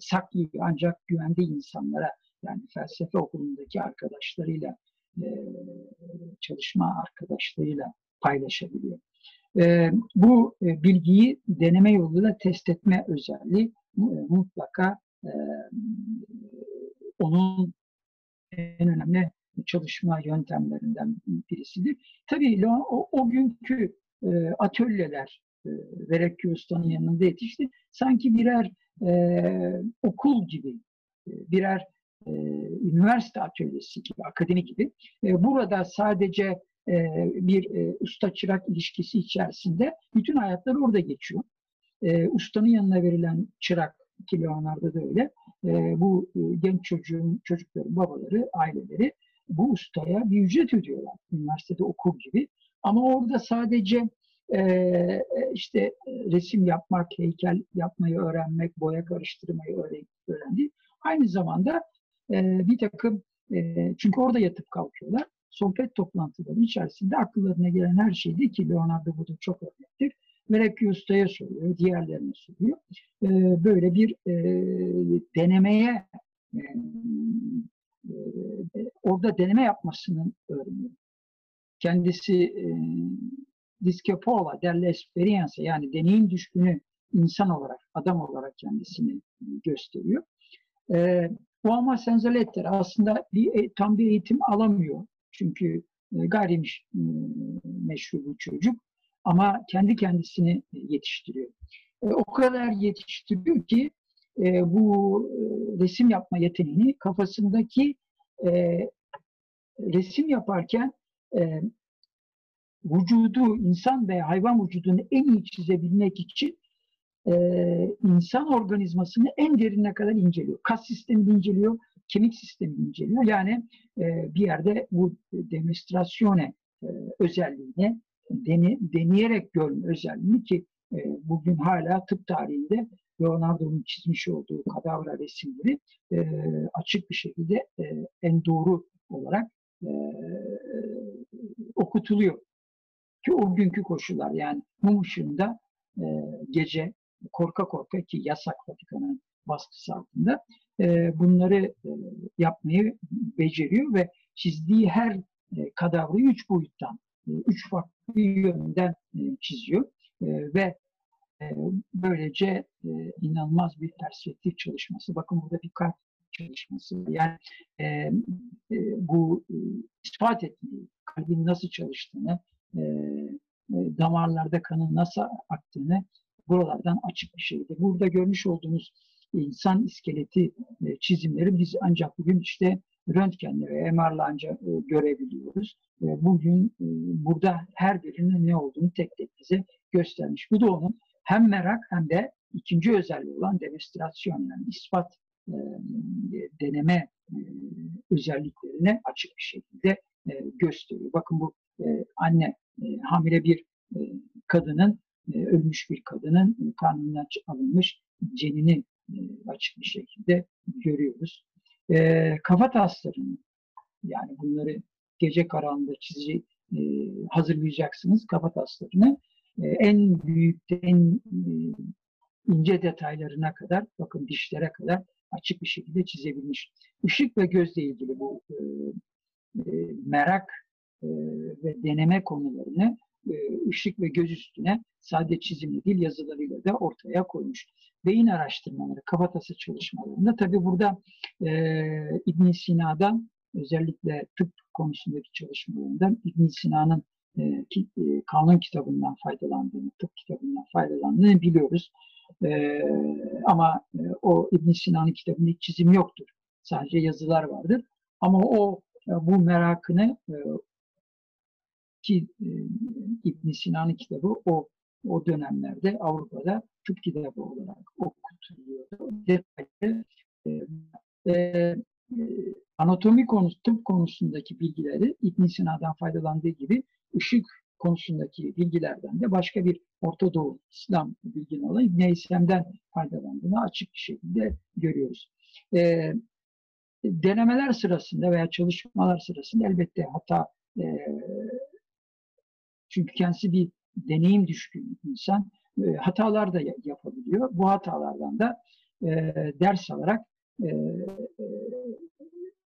saklıyor. Ancak güvendiği insanlara yani felsefe okulundaki arkadaşlarıyla e, çalışma arkadaşlarıyla paylaşabiliyor. E, bu e, bilgiyi deneme yoluyla test etme özelliği e, mutlaka onun en önemli çalışma yöntemlerinden birisidir. Tabii o, o günkü e, atölyeler e, Verekki yanında yetişti. Sanki birer e, okul gibi, birer e, üniversite atölyesi gibi, akademi gibi. E, burada sadece e, bir e, usta-çırak ilişkisi içerisinde bütün hayatlar orada geçiyor. E, ustanın yanına verilen çırak ki Leonardo da öyle. E, bu e, genç çocuğun, çocukların babaları, aileleri bu ustaya bir ücret ödüyorlar. Üniversitede okur gibi. Ama orada sadece e, işte resim yapmak, heykel yapmayı öğrenmek, boya karıştırmayı öğrendi. Aynı zamanda e, bir takım, e, çünkü orada yatıp kalkıyorlar. Sohbet toplantıları içerisinde akıllarına gelen her şeydi ki Leonardo burada çok örnektir Melek Usta'ya soruyor, diğerlerine soruyor. E, böyle bir e, denemeye e, e, orada deneme yapmasının öğreniyor. Kendisi e, discapola dell'esperienza yani deneyim düşkünü insan olarak, adam olarak kendisini gösteriyor. E, bu ama senzaletler aslında bir, e, tam bir eğitim alamıyor. Çünkü e, gayrimeşru bu çocuk. Ama kendi kendisini yetiştiriyor. E, o kadar yetiştiriyor ki e, bu e, resim yapma yeteneğini kafasındaki e, resim yaparken e, vücudu, insan veya hayvan vücudunu en iyi çizebilmek için e, insan organizmasını en derinine kadar inceliyor. Kas sistemini inceliyor, kemik sistemini inceliyor. Yani e, bir yerde bu demonstrasyone e, özelliğine deni, deneyerek görme özelliğini ki e, bugün hala tıp tarihinde Leonardo'nun çizmiş olduğu kadavra resimleri e, açık bir şekilde e, en doğru olarak e, okutuluyor. Ki o günkü koşullar yani mum ışığında e, gece korka korka ki yasak Vatikan'ın baskısı altında e, bunları e, yapmayı beceriyor ve çizdiği her e, kadavrayı üç boyuttan, e, üç farklı yönden e, çiziyor e, ve e, böylece inanılmaz bir perspektif çalışması. Bakın burada bir kart çalışması. Yani bu ispat etmeyi, kalbin nasıl çalıştığını, damarlarda kanın nasıl aktığını buralardan açık bir şeydi. Burada görmüş olduğunuz insan iskeleti çizimleri biz ancak bugün işte röntgenle ve MR'la görebiliyoruz. E, bugün e, burada her birinin ne olduğunu tek tek bize göstermiş. Bu da onun hem merak hem de ikinci özelliği olan demonstrasyon yani ispat e, deneme özelliklerine açık bir şekilde gösteriyor. Bakın bu anne hamile bir kadının ölmüş bir kadının karnından alınmış cenini açık bir şekilde görüyoruz. E, kafa taslarını yani bunları gece karanlığında çizi e, hazırlayacaksınız kafa taslarını e, en büyük en e, ince detaylarına kadar bakın dişlere kadar açık bir şekilde çizebilmiş. Işık ve gözle ilgili bu e, merak e, ve deneme konularını ışık ve göz üstüne sadece çizimli değil yazılarıyla da ortaya koymuş. Beyin araştırmaları, kafatası çalışmalarında tabi burada e, ibn Sina'dan özellikle tıp konusundaki çalışmalarından ibn Sina'nın e, ki, e, kanun kitabından faydalandığını, tıp kitabından faydalandığını biliyoruz. E, ama e, o ibn Sina'nın kitabında hiç çizim yoktur. Sadece yazılar vardır. Ama o e, bu merakını e, ki e, ibn Sina'nın kitabı o o dönemlerde Avrupa'da tıp kitabı olarak okutuluyordu. Detaylı e, e, anatomi konusu, tıp konusundaki bilgileri ibn Sina'dan faydalandığı gibi ışık konusundaki bilgilerden de başka bir Orta Doğu İslam bilgini olan İbn İslam'dan faydalandığını açık bir şekilde görüyoruz. E, denemeler sırasında veya çalışmalar sırasında elbette hata e, çünkü kendisi bir deneyim düşkün insan e, hatalar da yapabiliyor. Bu hatalardan da e, ders alarak e, e,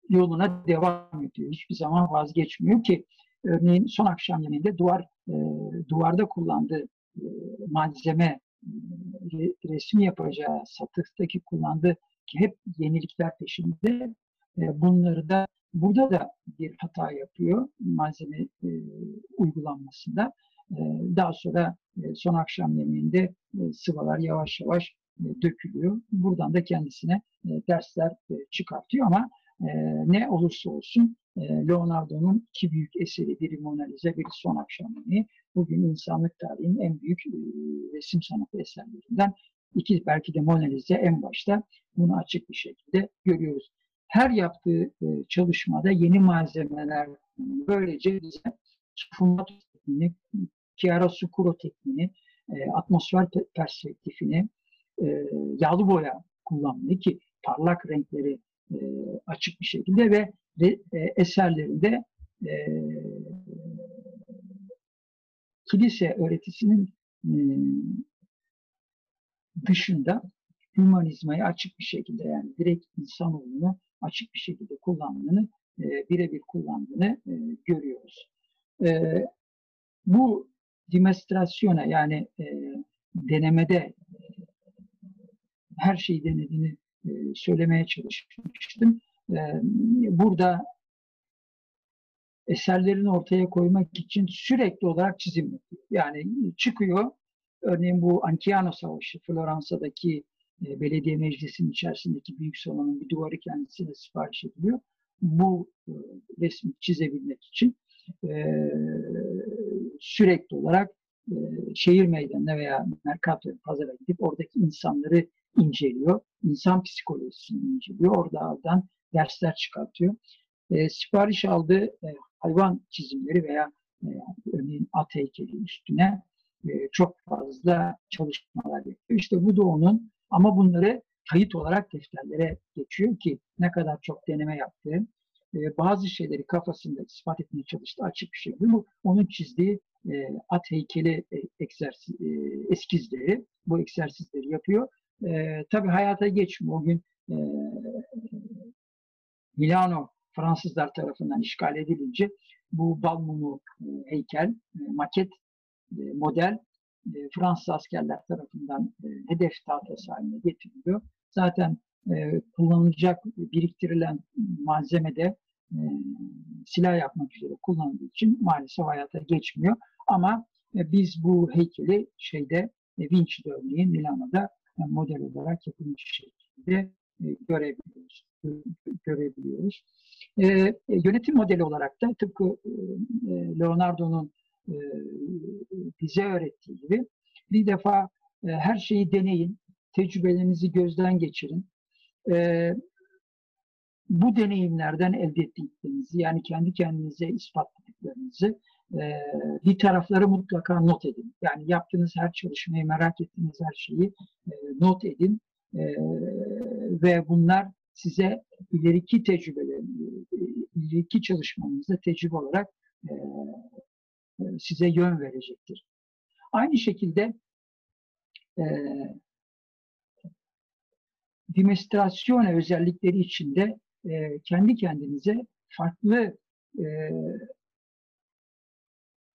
yoluna devam ediyor. Hiçbir zaman vazgeçmiyor ki örneğin son akşam yemeğinde duvar e, duvarda kullandığı e, malzeme e, resmi yapacağı satıktaki kullandığı hep yenilikler peşinde e, bunları da burada da bir hata yapıyor malzeme e, uygulanmasında. E, daha sonra e, son akşam yemeğinde e, sıvalar yavaş yavaş e, dökülüyor. Buradan da kendisine e, dersler e, çıkartıyor ama e, ne olursa olsun e, Leonardo'nun iki büyük eseri, biri Mona Lisa, biri Son Akşam Yemeği, bugün insanlık tarihinin en büyük e, resim sanatı eserlerinden iki belki de Mona Lisa en başta bunu açık bir şekilde görüyoruz. Her yaptığı e, çalışmada yeni malzemeler böylece bize fumato tekniğini, chiaroscuro tekniğini, e, atmosfer perspektifini, e, yağlı boya kullanmayı ki parlak renkleri açık bir şekilde ve e, eserlerinde kilise öğretisinin dışında hümanizmayı açık bir şekilde yani direkt insanoğlunu açık bir şekilde kullandığını, e, birebir kullandığını e, görüyoruz. E, bu demonstrasyona yani e, denemede her şeyi denediğini e, söylemeye çalışmıştım. E, burada eserlerini ortaya koymak için sürekli olarak çizim yapıyor. Yani çıkıyor, örneğin bu Anchiano Savaşı, Floransa'daki e, belediye meclisinin içerisindeki büyük salonun bir duvarı kendisine sipariş ediliyor. Bu e, resmi çizebilmek için e, sürekli olarak şehir meydanına veya Mercato pazara gidip oradaki insanları inceliyor. İnsan psikolojisini inceliyor. Oradan dersler çıkartıyor. Sipariş aldığı hayvan çizimleri veya örneğin at heykeli üstüne çok fazla çalışmalar yapıyor. İşte bu da onun Ama bunları kayıt olarak defterlere geçiyor ki ne kadar çok deneme yaptığı, e, bazı şeyleri kafasında ispat etmeye çalıştı açık bir şey. Bu onun çizdiği e, at heykeli e, e, eskizleri, bu egzersizleri yapıyor. E, tabii hayata geçmiyor. O gün e, Milano Fransızlar tarafından işgal edilince bu bal mumu e, heykel, e, maket, e, model e, Fransız askerler tarafından e, hedef tahtası haline getiriliyor. Zaten e, kullanılacak, biriktirilen malzemede e, silah yapmak üzere kullanıldığı için maalesef hayata geçmiyor. Ama biz bu heykeli şeyde e, Vinci örneğin Milano'da model olarak yapılmış şekilde görebiliyoruz. görebiliyoruz. Yönetim modeli olarak da tıpkı Leonardo'nun e, bize öğrettiği gibi bir defa e, her şeyi deneyin, tecrübelerinizi gözden geçirin. E, bu deneyimlerden elde ettiklerinizi yani kendi kendinize ispatladıklarınızı e, bir tarafları mutlaka not edin. Yani yaptığınız her çalışmayı, merak ettiğiniz her şeyi not edin ve bunlar size ileriki tecrübeler, ileriki çalışmanızda tecrübe olarak size yön verecektir. Aynı şekilde e, demonstrasyone özellikleri içinde e, kendi kendinize farklı e,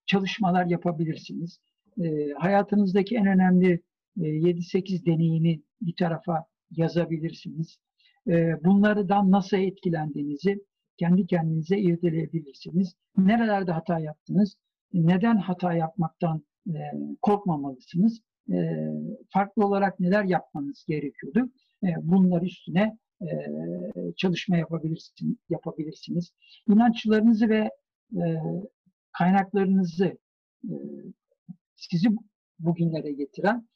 çalışmalar yapabilirsiniz. E, hayatınızdaki en önemli e, 7-8 deneyimi bir tarafa yazabilirsiniz. E, bunlardan nasıl etkilendiğinizi kendi kendinize irdeleyebilirsiniz. Nerelerde hata yaptınız? Neden hata yapmaktan e, korkmamalısınız? E, farklı olarak neler yapmanız gerekiyordu? E, bunlar üstüne çalışma yapabilirsiniz. İnançlarınızı ve kaynaklarınızı e, sizi bugünlere getiren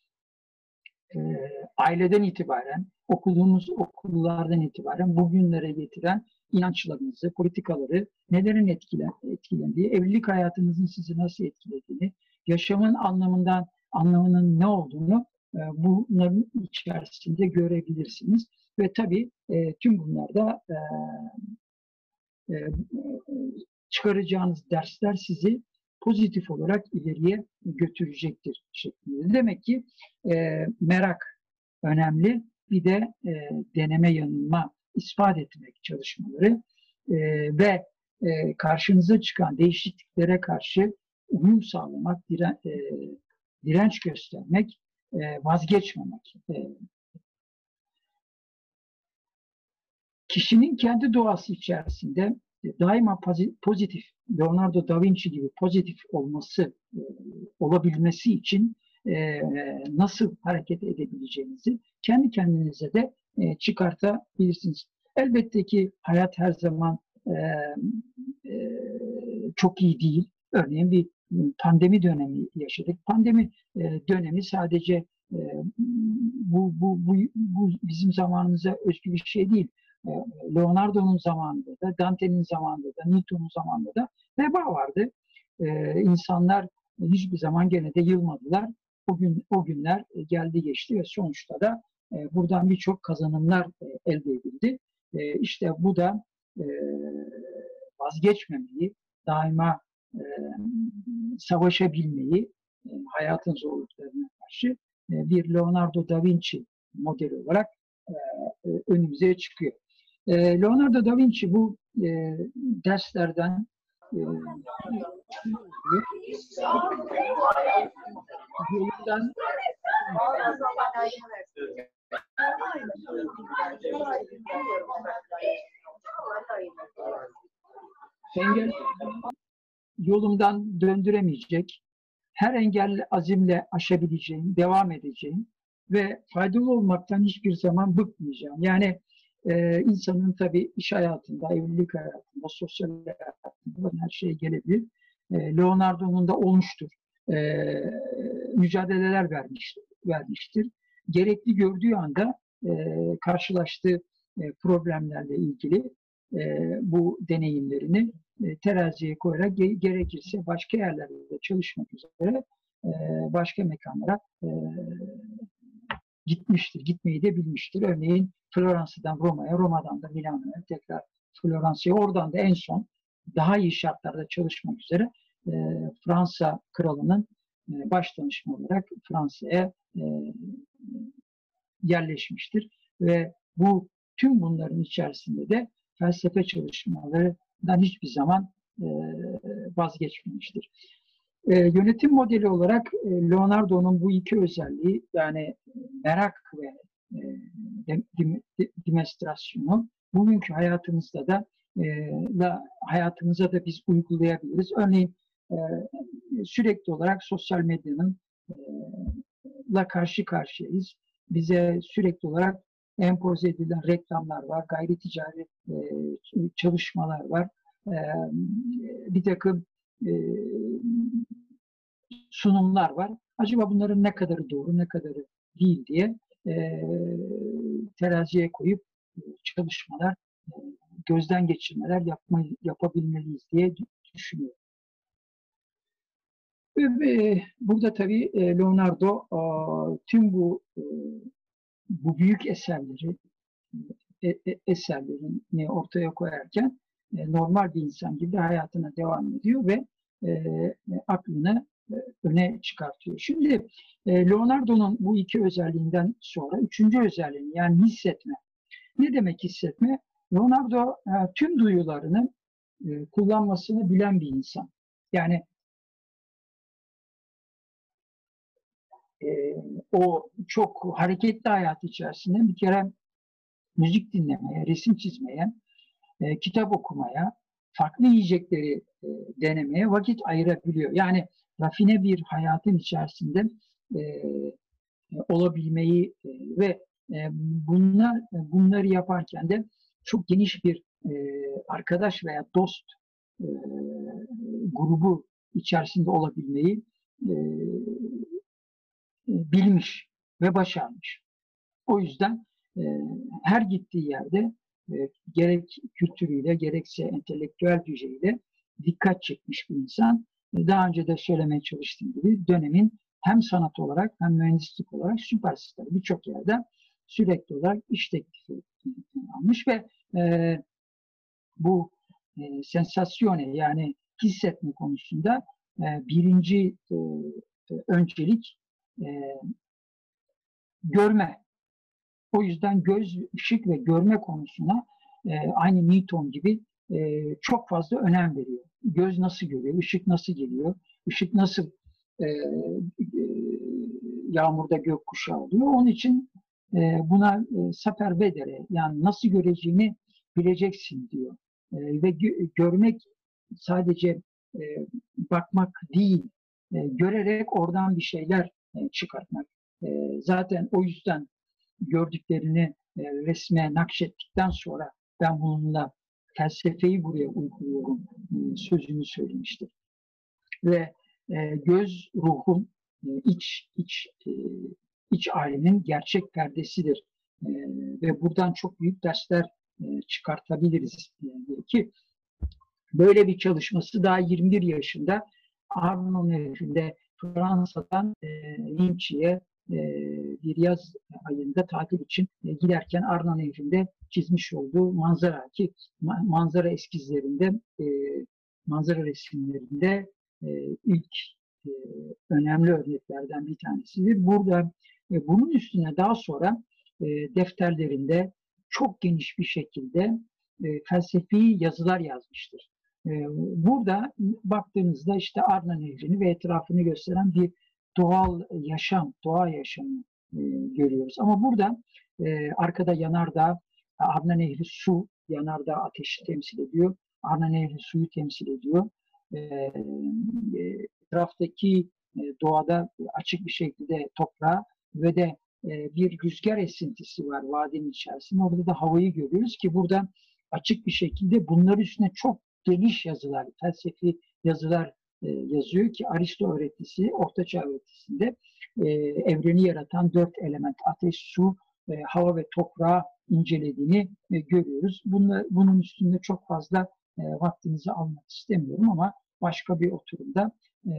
aileden itibaren, okuduğunuz okullardan itibaren bugünlere getiren inançlarınızı, politikaları, nelerin etkilen, etkilendiği, evlilik hayatınızın sizi nasıl etkilediğini, yaşamın anlamından anlamının ne olduğunu e, bunların içerisinde görebilirsiniz. Ve tabii e, tüm bunlarda e, e, çıkaracağınız dersler sizi pozitif olarak ileriye götürecektir şeklinde. Demek ki e, merak önemli. Bir de e, deneme yanılma ispat etmek çalışmaları e, ve e, karşınıza çıkan değişikliklere karşı uyum sağlamak, diren, e, direnç göstermek, e, vazgeçmemek. E, kişinin kendi doğası içerisinde daima pozitif, Leonardo da Vinci gibi pozitif olması, e, olabilmesi için e, nasıl hareket edebileceğinizi kendi kendinize de e, çıkartabilirsiniz. Elbette ki hayat her zaman çok iyi değil. Örneğin bir pandemi dönemi yaşadık. Pandemi dönemi sadece bu, bu, bu, bu bizim zamanımıza özgü bir şey değil. Leonardo'nun zamanında da, Dante'nin zamanında da, Newton'un zamanında da veba vardı. Ee, insanlar hiçbir zaman gene de yılmadılar. O, gün, o günler geldi geçti ve sonuçta da buradan birçok kazanımlar elde edildi. E, işte bu da vazgeçmemeyi, daima savaşabilmeyi, hayatın zorluklarına karşı bir Leonardo da Vinci modeli olarak önümüze çıkıyor. Leonardo da Vinci bu derslerden yolundan engel yolumdan döndüremeyecek, her engel azimle aşabileceğim, devam edeceğim ve faydalı olmaktan hiçbir zaman bıkmayacağım. Yani e, insanın tabii iş hayatında, evlilik hayatında, sosyal hayatında her şey gelebilir. E, Leonardo'nun da olmuştur. E, mücadeleler vermiş, vermiştir. Gerekli gördüğü anda e, karşılaştığı e, problemlerle ilgili e, bu deneyimlerini e, teraziye koyarak ge gerekirse başka yerlerde çalışmak üzere e, başka mekanlara e, gitmiştir, gitmeyi de bilmiştir. Örneğin Floransa'dan Roma'ya, Roma'dan da Milano'ya, tekrar Floransa'ya, oradan da en son daha iyi şartlarda çalışmak üzere e, Fransa kralının e, baş danışma olarak Fransa'ya e, yerleşmiştir. Ve bu tüm bunların içerisinde de felsefe çalışmalarından hiçbir zaman e, vazgeçmemiştir. Yönetim modeli olarak Leonardo'nun bu iki özelliği yani merak ve demonstrasyonu bugünkü hayatımızda da hayatımıza da biz uygulayabiliriz. Örneğin sürekli olarak sosyal medyanın e, la karşı karşıyayız. Bize sürekli olarak empoze edilen reklamlar var, gayri ticari e, çalışmalar var. E, bir takım e, sunumlar var. Acaba bunların ne kadarı doğru, ne kadarı değil diye e, teraziye koyup e, çalışmalar, e, gözden geçirmeler yapma, yapabilmeliyiz diye düşünüyorum. Burada tabii Leonardo tüm bu bu büyük eserleri eserlerini ortaya koyarken normal bir insan gibi hayatına devam ediyor ve aklını öne çıkartıyor. Şimdi Leonardo'nun bu iki özelliğinden sonra üçüncü özelliğini yani hissetme. Ne demek hissetme? Leonardo tüm duyularını kullanmasını bilen bir insan. Yani o çok hareketli hayat içerisinde bir kere müzik dinlemeye, resim çizmeye, kitap okumaya, farklı yiyecekleri denemeye vakit ayırabiliyor. Yani rafine bir hayatın içerisinde e, olabilmeyi e, ve e, bunlar bunları yaparken de çok geniş bir e, arkadaş veya dost e, grubu içerisinde olabilmeyi e, bilmiş ve başarmış. O yüzden e, her gittiği yerde e, gerek kültürüyle gerekse entelektüel düzeyiyle dikkat çekmiş bir insan daha önce de söylemeye çalıştığım gibi dönemin hem sanat olarak hem mühendislik olarak süperstarı birçok yerde sürekli olarak iş teklifi almış ve e, bu e, sensasyone yani hissetme konusunda e, birinci e, öncelik e, görme. O yüzden göz, ışık ve görme konusuna e, aynı Newton gibi e, çok fazla önem veriyor göz nasıl görüyor, ışık nasıl geliyor, ışık nasıl e, e, yağmurda gökkuşağı oluyor. Onun için e, buna e, saper yani nasıl göreceğini bileceksin diyor. E, ve gö- görmek sadece e, bakmak değil, e, görerek oradan bir şeyler çıkartmak. E, zaten o yüzden gördüklerini e, resme nakşettikten sonra ben bununla felsefeyi buraya uyguluyorum e, sözünü söylemiştir. Ve e, göz ruhun e, iç iç e, iç alemin gerçek perdesidir. E, ve buradan çok büyük dersler e, çıkartabiliriz e, ki böyle bir çalışması daha 21 yaşında Arnon Nehri'nde Fransa'dan e, Lynch'e e, bir yaz ayında tatil için e, giderken Arna Nehri'nde çizmiş olduğu manzara ki manzara eskizlerinde e, manzara resimlerinde ilk önemli örneklerden bir tanesidir. Burada bunun üstüne daha sonra defterlerinde çok geniş bir şekilde felsefi yazılar yazmıştır. Burada baktığınızda işte Arna Nehri'ni ve etrafını gösteren bir doğal yaşam, doğa yaşamı e, görüyoruz. Ama burada e, arkada yanardağ, Arna Nehri su, yanardağ ateşi temsil ediyor. Arna Nehri suyu temsil ediyor. E, e, etraftaki doğada açık bir şekilde toprağı ve de bir rüzgar esintisi var vadinin içerisinde. Orada da havayı görüyoruz ki burada açık bir şekilde bunlar üstüne çok geniş yazılar, felsefi yazılar e, yazıyor ki Aristo öğretisi, Ortaçağ öğretisinde e, evreni yaratan dört element, ateş, su, e, hava ve toprağı incelediğini e, görüyoruz. Bunla, bunun üstünde çok fazla e, vaktinizi almak istemiyorum ama başka bir oturumda e,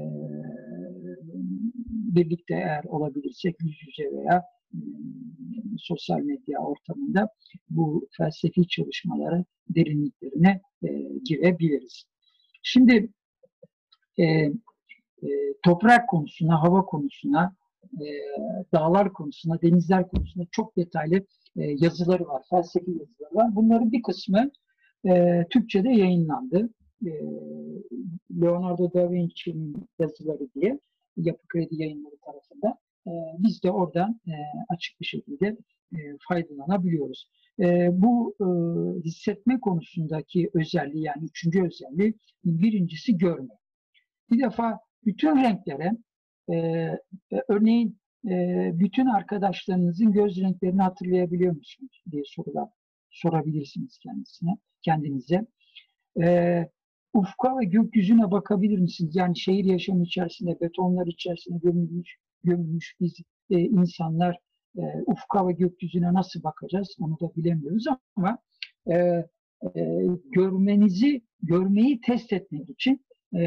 birlikte eğer olabilirsek yüz yüze veya sosyal medya ortamında bu felsefi çalışmalara derinliklerine e, girebiliriz. Şimdi e, e, toprak konusuna, hava konusuna, e, dağlar konusuna, denizler konusuna çok detaylı e, yazıları var, felsefi yazıları var. Bunların bir kısmı e, Türkçe'de yayınlandı. E, Leonardo da Vinci'nin yazıları diye Yapı Kredi Yayınları tarafından. E, biz de oradan e, açık bir şekilde e, faydalanabiliyoruz. E, bu e, hissetme konusundaki özelliği yani üçüncü özelliği birincisi görme. Bir defa bütün renklere e, e, örneğin e, bütün arkadaşlarınızın göz renklerini hatırlayabiliyor musunuz diye sorular sorabilirsiniz kendisine, kendinize. E, ufka ve gökyüzüne bakabilir misiniz? Yani şehir yaşamı içerisinde, betonlar içerisinde gömülmüş, gömülmüş biz e, insanlar e, ufka ve gökyüzüne nasıl bakacağız onu da bilemiyoruz ama e, e, görmenizi, görmeyi test etmek için e,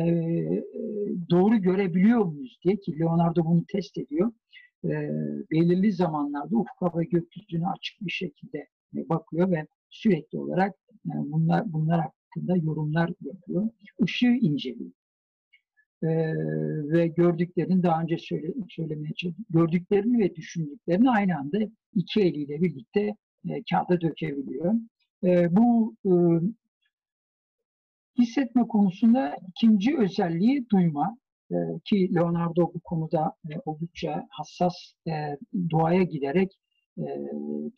doğru görebiliyor muyuz diye ki Leonardo bunu test ediyor. E, belirli zamanlarda ufka ve gökyüzüne açık bir şekilde bakıyor ve sürekli olarak e, bunlar bunlar hakkında yorumlar yapıyor. Işığı inceliyor. Ee, ve gördüklerini daha önce söyle, söylemeye çalıştım. Gördüklerini ve düşündüklerini aynı anda iki eliyle birlikte e, kağıda dökebiliyor. E, bu e, hissetme konusunda ikinci özelliği duyma. E, ki Leonardo bu konuda e, oldukça hassas e, doğaya giderek e,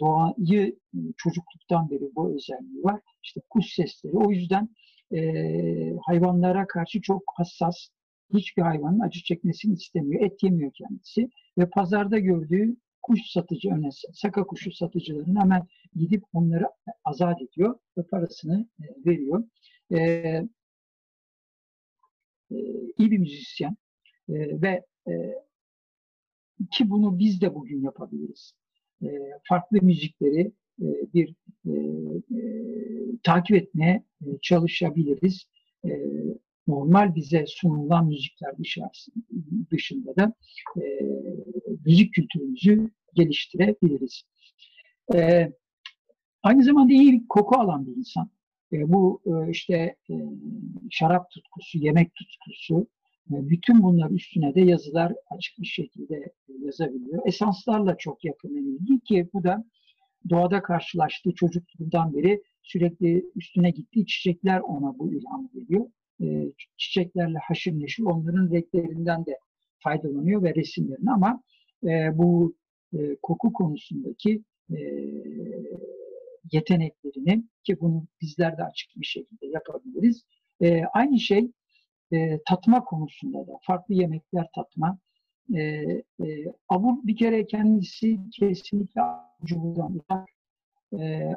doğayı çocukluktan beri bu özelliği var. İşte kuş sesleri. O yüzden e, hayvanlara karşı çok hassas. Hiçbir hayvanın acı çekmesini istemiyor. Et yemiyor kendisi. Ve pazarda gördüğü kuş satıcı öne saka kuşu satıcıların hemen gidip onları azat ediyor ve parasını e, veriyor. E, e, iyi bir müzisyen e, ve e, ki bunu biz de bugün yapabiliriz. E, farklı müzikleri e, bir e, e, takip etmeye e, çalışabiliriz. E, normal bize sunulan müzikler dışında da e, müzik kültürümüzü geliştirebiliriz. E, aynı zamanda iyi koku alan bir insan. E, bu e, işte e, şarap tutkusu, yemek tutkusu, e, bütün bunlar üstüne de yazılar açık bir şekilde yazabiliyor. Esanslarla çok yakın ilgi ki bu da doğada karşılaştığı çocukluğundan beri sürekli üstüne gittiği çiçekler ona bu ilham veriyor. E, çiçeklerle haşır neşir onların renklerinden de faydalanıyor ve resimlerini ama e, bu e, koku konusundaki e, yeteneklerini ki bunu bizler de açık bir şekilde yapabiliriz. E, aynı şey e, tatma konusunda da farklı yemekler tatma. E, e, abur bir kere kendisi kesinlikle avucumuzdan uzak, e,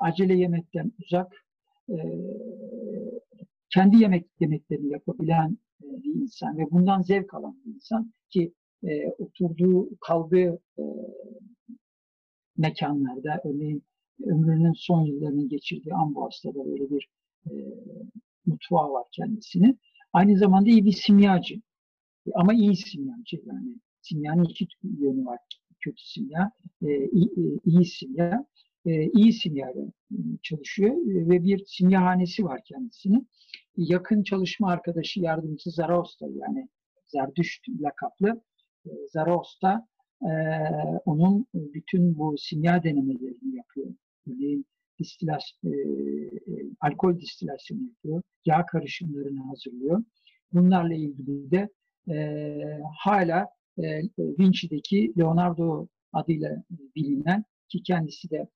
acele yemekten uzak, e, kendi yemek yemeklerini yapabilen e, bir insan ve bundan zevk alan bir insan ki e, oturduğu, kaldığı e, mekanlarda, örneğin ömrünün son yıllarını geçirdiği Amboas'ta da böyle bir e, mutfağı var kendisinin. Aynı zamanda iyi bir simyacı. Ama iyi simyacı yani. Simyanın iki yönü var. Kötü simya, e, iyi, e, iyi simya. E, iyi simyayla çalışıyor e, ve bir simyahanesi var kendisinin. Yakın çalışma arkadaşı yardımcısı Zaraosta yani Zerdüşt lakaplı e, onun bütün bu simya denemelerini yapıyor. Örneğin distilas, e, alkol distilasyonu yapıyor, yağ karışımlarını hazırlıyor. Bunlarla ilgili de e, hala e, Vinci'deki Leonardo adıyla bilinen ki kendisi de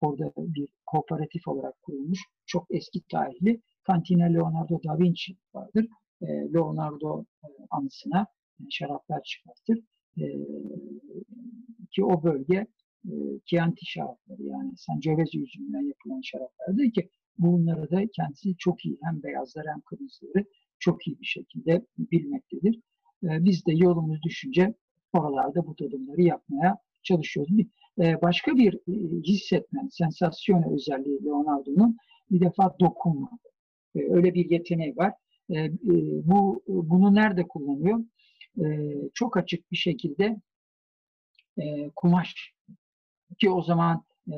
orada bir kooperatif olarak kurulmuş çok eski tarihli Cantina Leonardo da Vinci vardır. E, Leonardo e, anısına e, şaraplar çıkartır. E, ki o bölge e, Chianti şarapları yani Sangiovese üzümünden yapılan şaraplardır ki bunları da kendisi çok iyi hem beyazları hem kırmızıları çok iyi bir şekilde bilmektedir. E, biz de yolumuz düşünce oralarda bu tadımları yapmaya çalışıyoruz. Bir, e, başka bir e, hissetme, sensasyon özelliği Leonardo'nun bir defa dokunma. E, öyle bir yeteneği var. E, e, bu Bunu nerede kullanıyor? Çok açık bir şekilde e, kumaş ki o zaman e,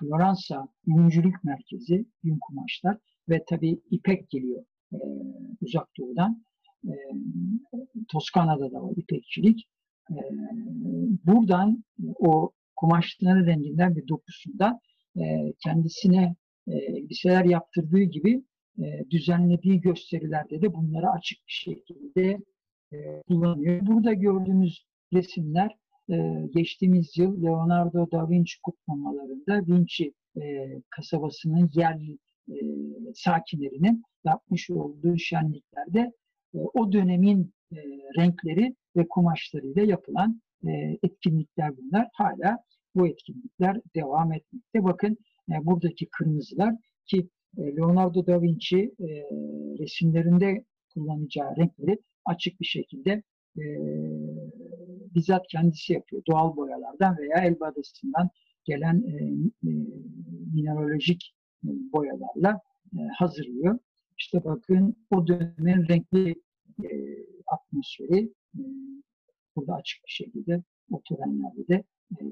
Floransa Yüncülük Merkezi, yün kumaşlar ve tabii ipek geliyor e, uzak doğudan. Toskana'da da var ipekçilik. Buradan o kumaşların renginden ve dokusundan e, kendisine e, elbiseler yaptırdığı gibi e, düzenlediği gösterilerde de bunları açık bir şekilde e, kullanıyor. Burada gördüğümüz resimler e, geçtiğimiz yıl Leonardo da Vinci kutlamalarında Vinci e, kasabasının yerli e, sakinlerinin yapmış olduğu şenliklerde e, o dönemin e, renkleri ve kumaşlarıyla yapılan e, etkinlikler bunlar. Hala bu etkinlikler devam etmekte. Bakın e, buradaki kırmızılar ki e, Leonardo da Vinci e, resimlerinde kullanacağı renkleri açık bir şekilde e, bizzat kendisi yapıyor. Doğal boyalardan veya el badesinden gelen e, e, mineralojik e, boyalarla e, hazırlıyor. İşte bakın o dönemin renkli e, atmosferi e, burada açık bir şekilde o törenlerde de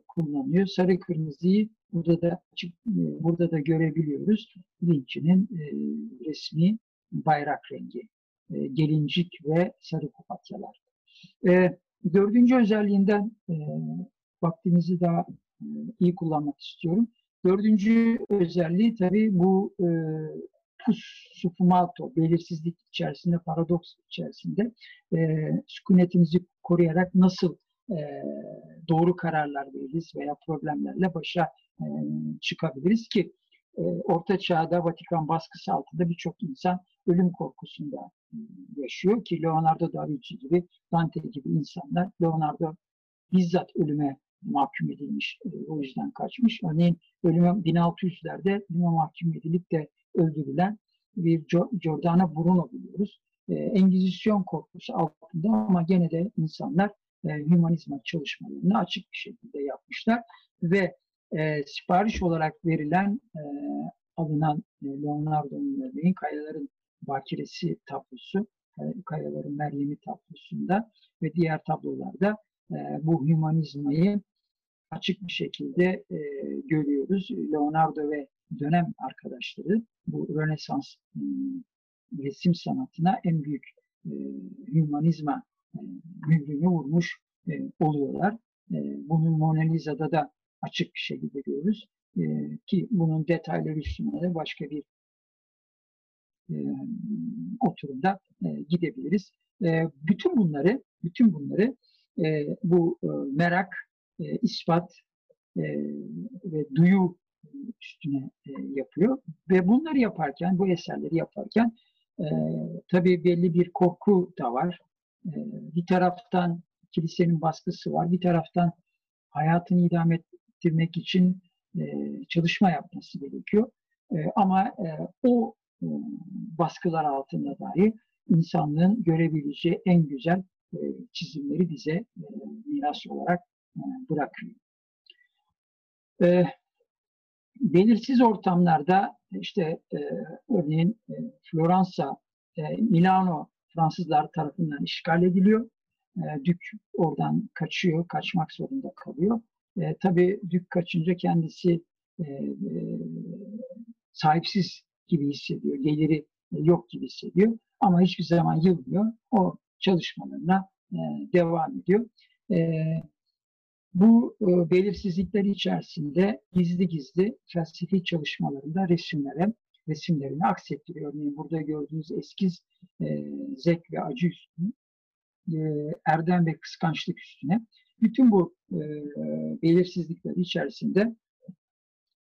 kullanıyor. Sarı kırmızıyı burada da açık, e, burada da görebiliyoruz. Vinci'nin e, resmi bayrak rengi. E, gelincik ve sarı papatyalar. Dördüncü özelliğinden vaktimizi daha iyi kullanmak istiyorum. Dördüncü özelliği tabii bu e, pus sufumato, belirsizlik içerisinde, paradoks içerisinde e, sükunetimizi koruyarak nasıl e, doğru kararlar veririz veya problemlerle başa e, çıkabiliriz ki e, Orta Çağ'da Vatikan baskısı altında birçok insan ölüm korkusunda yaşıyor ki Leonardo da Vinci gibi, Dante gibi insanlar Leonardo bizzat ölüme mahkum edilmiş, o yüzden kaçmış. Örneğin ölüme 1600'lerde ölüme mahkum edilip de öldürülen bir Giordano Bruno biliyoruz. E, Engizisyon korkusu altında ama gene de insanlar e, hümanizma çalışmalarını açık bir şekilde yapmışlar ve e, sipariş olarak verilen e, alınan e, Leonardo'nun örneğin Kayaların Bakiresi tablosu, e, Kayaların Meryem'i tablosunda ve diğer tablolarda e, bu hümanizmayı açık bir şekilde e, görüyoruz. Leonardo ve dönem arkadaşları bu Rönesans e, resim sanatına en büyük e, hümanizma mührünü vurmuş e, oluyorlar. E, bunu Mona Lisa'da da açık bir şekilde görüyoruz. E, ki bunun detayları üstüne de başka bir e, oturumda e, gidebiliriz. E, bütün bunları, bütün bunları e, bu e, merak, e, ispat e, ve duyu üstüne e, yapıyor ve bunları yaparken, bu eserleri yaparken e, tabii belli bir korku da var. E, bir taraftan kilisenin baskısı var, bir taraftan hayatını idame ettirmek için e, çalışma yapması gerekiyor. E, ama e, o baskılar altında dahi insanlığın görebileceği en güzel çizimleri bize miras olarak bırakıyor. Belirsiz ortamlarda işte örneğin e, Floransa, Milano Fransızlar tarafından işgal ediliyor. E, Dük oradan kaçıyor, kaçmak zorunda kalıyor. E, tabii Dük kaçınca kendisi e, e, sahipsiz gibi hissediyor, geliri yok gibi hissediyor. Ama hiçbir zaman yılmıyor. O çalışmalarına e, devam ediyor. E, bu e, belirsizlikler içerisinde gizli gizli felsefi çalışmalarında resimlere, resimlerini aksettiriyor. Örneğin burada gördüğünüz eskiz e, zek ve acı üstüne, e, erdem ve kıskançlık üstüne. Bütün bu e, belirsizlikler içerisinde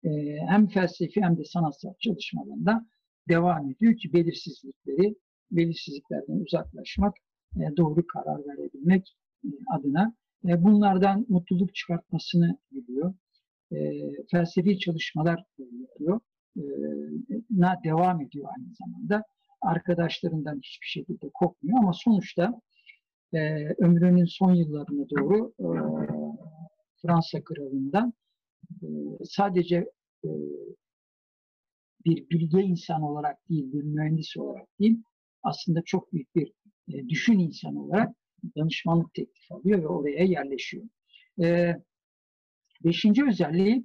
e, hem felsefi hem de sanatsal çalışmalarında devam ediyor ki belirsizlikleri, belirsizliklerden uzaklaşmak, e, doğru karar verebilmek e, adına e, bunlardan mutluluk çıkartmasını biliyor. E, felsefi çalışmalar yapıyor. E, na devam ediyor aynı zamanda. Arkadaşlarından hiçbir şekilde kopmuyor ama sonuçta e, ömrünün son yıllarına doğru e, Fransa kralından e, sadece e, bir bilge insan olarak değil, bir mühendis olarak değil, aslında çok büyük bir e, düşün insan olarak danışmanlık teklifi alıyor ve oraya yerleşiyor. E, Beşinci özelliği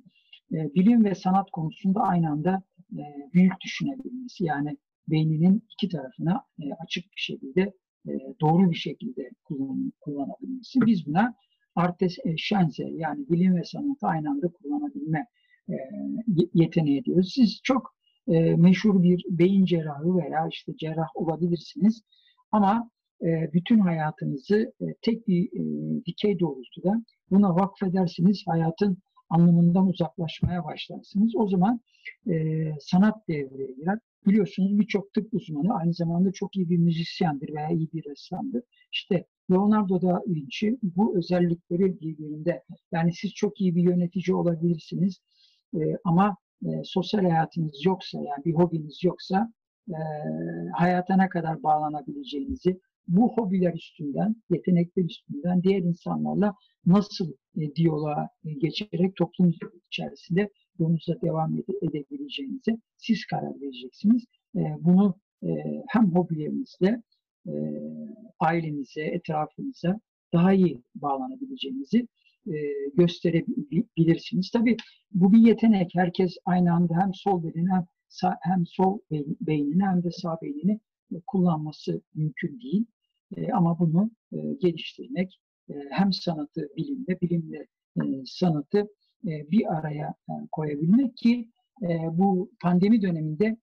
e, bilim ve sanat konusunda aynı anda e, büyük düşünebilmesi. Yani beyninin iki tarafına e, açık bir şekilde e, doğru bir şekilde kullan, kullanabilmesi. Biz buna artes şanse yani bilim ve sanatı aynı anda kullanabilme e, yeteneği diyoruz. Siz çok e, meşhur bir beyin cerrahı veya işte cerrah olabilirsiniz ama e, bütün hayatınızı e, tek bir e, dikey doğrultuda buna vakfedersiniz. Hayatın anlamından uzaklaşmaya başlarsınız. O zaman e, sanat devreye girer. Biliyorsunuz birçok tıp uzmanı aynı zamanda çok iyi bir müzisyendir veya iyi bir ressamdır. İşte Leonardo da Vinci bu özellikleri birbirinde. Yani siz çok iyi bir yönetici olabilirsiniz e, ama e, sosyal hayatınız yoksa yani bir hobiniz yoksa e, hayata ne kadar bağlanabileceğinizi bu hobiler üstünden, yetenekler üstünden diğer insanlarla nasıl e, diyaloğa e, geçerek toplum içerisinde yolunuza devam ede- edebileceğinizi siz karar vereceksiniz. E, bunu e, hem hobilerinizle, e, ailenize, etrafınıza daha iyi bağlanabileceğinizi e, gösterebilirsiniz. Tabii bu bir yetenek. Herkes aynı anda hem sol beynini hem, sağ, hem sol beynini hem de sağ beynini kullanması mümkün değil. E, ama bunu e, geliştirmek e, hem sanatı bilimle, bilimle sanatı bir araya e, koyabilmek ki bu pandemi döneminde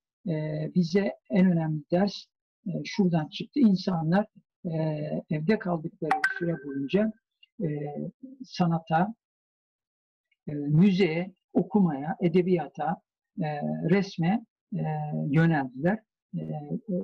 bize en önemli ders şuradan çıktı. İnsanlar evde kaldıkları süre boyunca sanata, e, müzeye, okumaya, edebiyata, resme e, yöneldiler. E, e,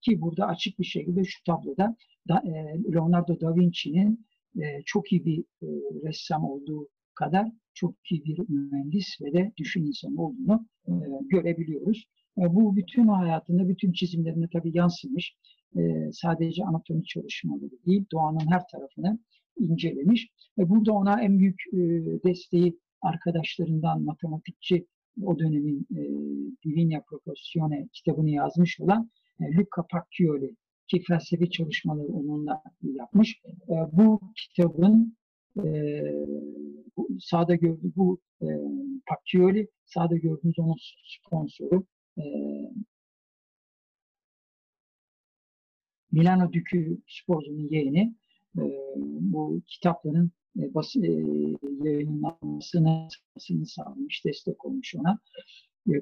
ki burada açık bir şekilde şu tabloda da, e, Leonardo da Vinci'nin e, çok iyi bir e, ressam olduğu kadar çok iyi bir mühendis ve de düşün insanı olduğunu e, görebiliyoruz. E, bu bütün hayatında, bütün çizimlerine tabii yansımış. E, sadece anatomi çalışmaları değil, doğanın her tarafını incelemiş. Ve burada ona en büyük e, desteği arkadaşlarından matematikçi o dönemin e, Divina Proportione kitabını yazmış olan e, Luca Pacchioli ki felsefi çalışmaları onunla yapmış. E, bu kitabın e, bu, sağda gördüğü bu e, Pacchioli, sağda gördüğünüz onun sponsoru e, Milano Dükü Sporcu'nun yeğeni e, bu kitapların e, bas, e, yayınlanmasını sağlamış, destek olmuş ona. E,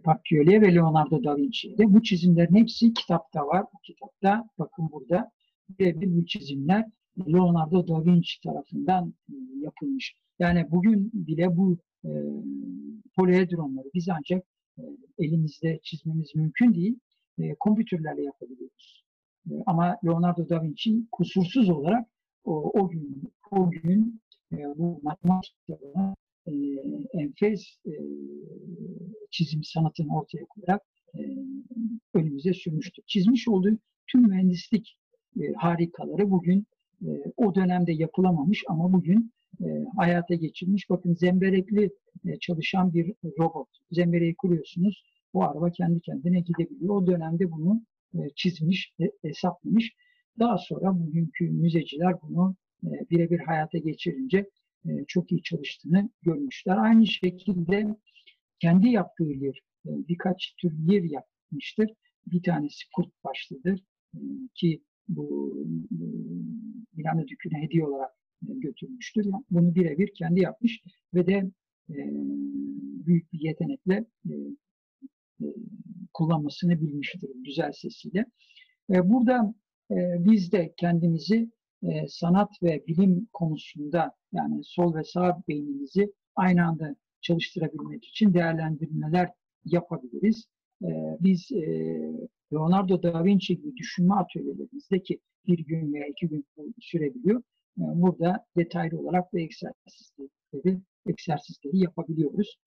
ve Leonardo da Vinci'ye Bu çizimlerin hepsi kitapta var. Bu kitapta bakın burada birebir bu çizimler Leonardo da Vinci tarafından e, yapılmış. Yani bugün bile bu e, poliedronları biz ancak e, elimizde çizmemiz mümkün değil. E, kompütürlerle yapabiliyoruz. E, ama Leonardo da Vinci kusursuz olarak o, o gün o gün e, bu matematik e, enfes e, çizim sanatını ortaya koyarak e, önümüze sürmüştü. Çizmiş olduğu tüm mühendislik e, harikaları bugün e, o dönemde yapılamamış ama bugün e, hayata geçirilmiş. Bakın zemberekli e, çalışan bir robot. Zembereği kuruyorsunuz. Bu araba kendi kendine gidebiliyor. O dönemde bunu e, çizmiş, e, hesaplamış. Daha sonra bugünkü müzeciler bunu birebir hayata geçirince e, çok iyi çalıştığını görmüşler. Aynı şekilde kendi yaptığı yer, e, birkaç tür yer yapmıştır. Bir tanesi kurt başlıdır e, ki bu Milano Dükü'ne hediye olarak götürmüştür. Bunu birebir kendi yapmış ve de büyük bir yetenekle kullanmasını bilmiştir güzel sesiyle. Burada biz de kendimizi sanat ve bilim konusunda yani sol ve sağ beynimizi aynı anda çalıştırabilmek için değerlendirmeler yapabiliriz. Biz Leonardo da Vinci gibi düşünme atölyelerimizde ki bir gün veya iki gün sürebiliyor. Burada detaylı olarak bu egzersizleri, egzersizleri yapabiliyoruz.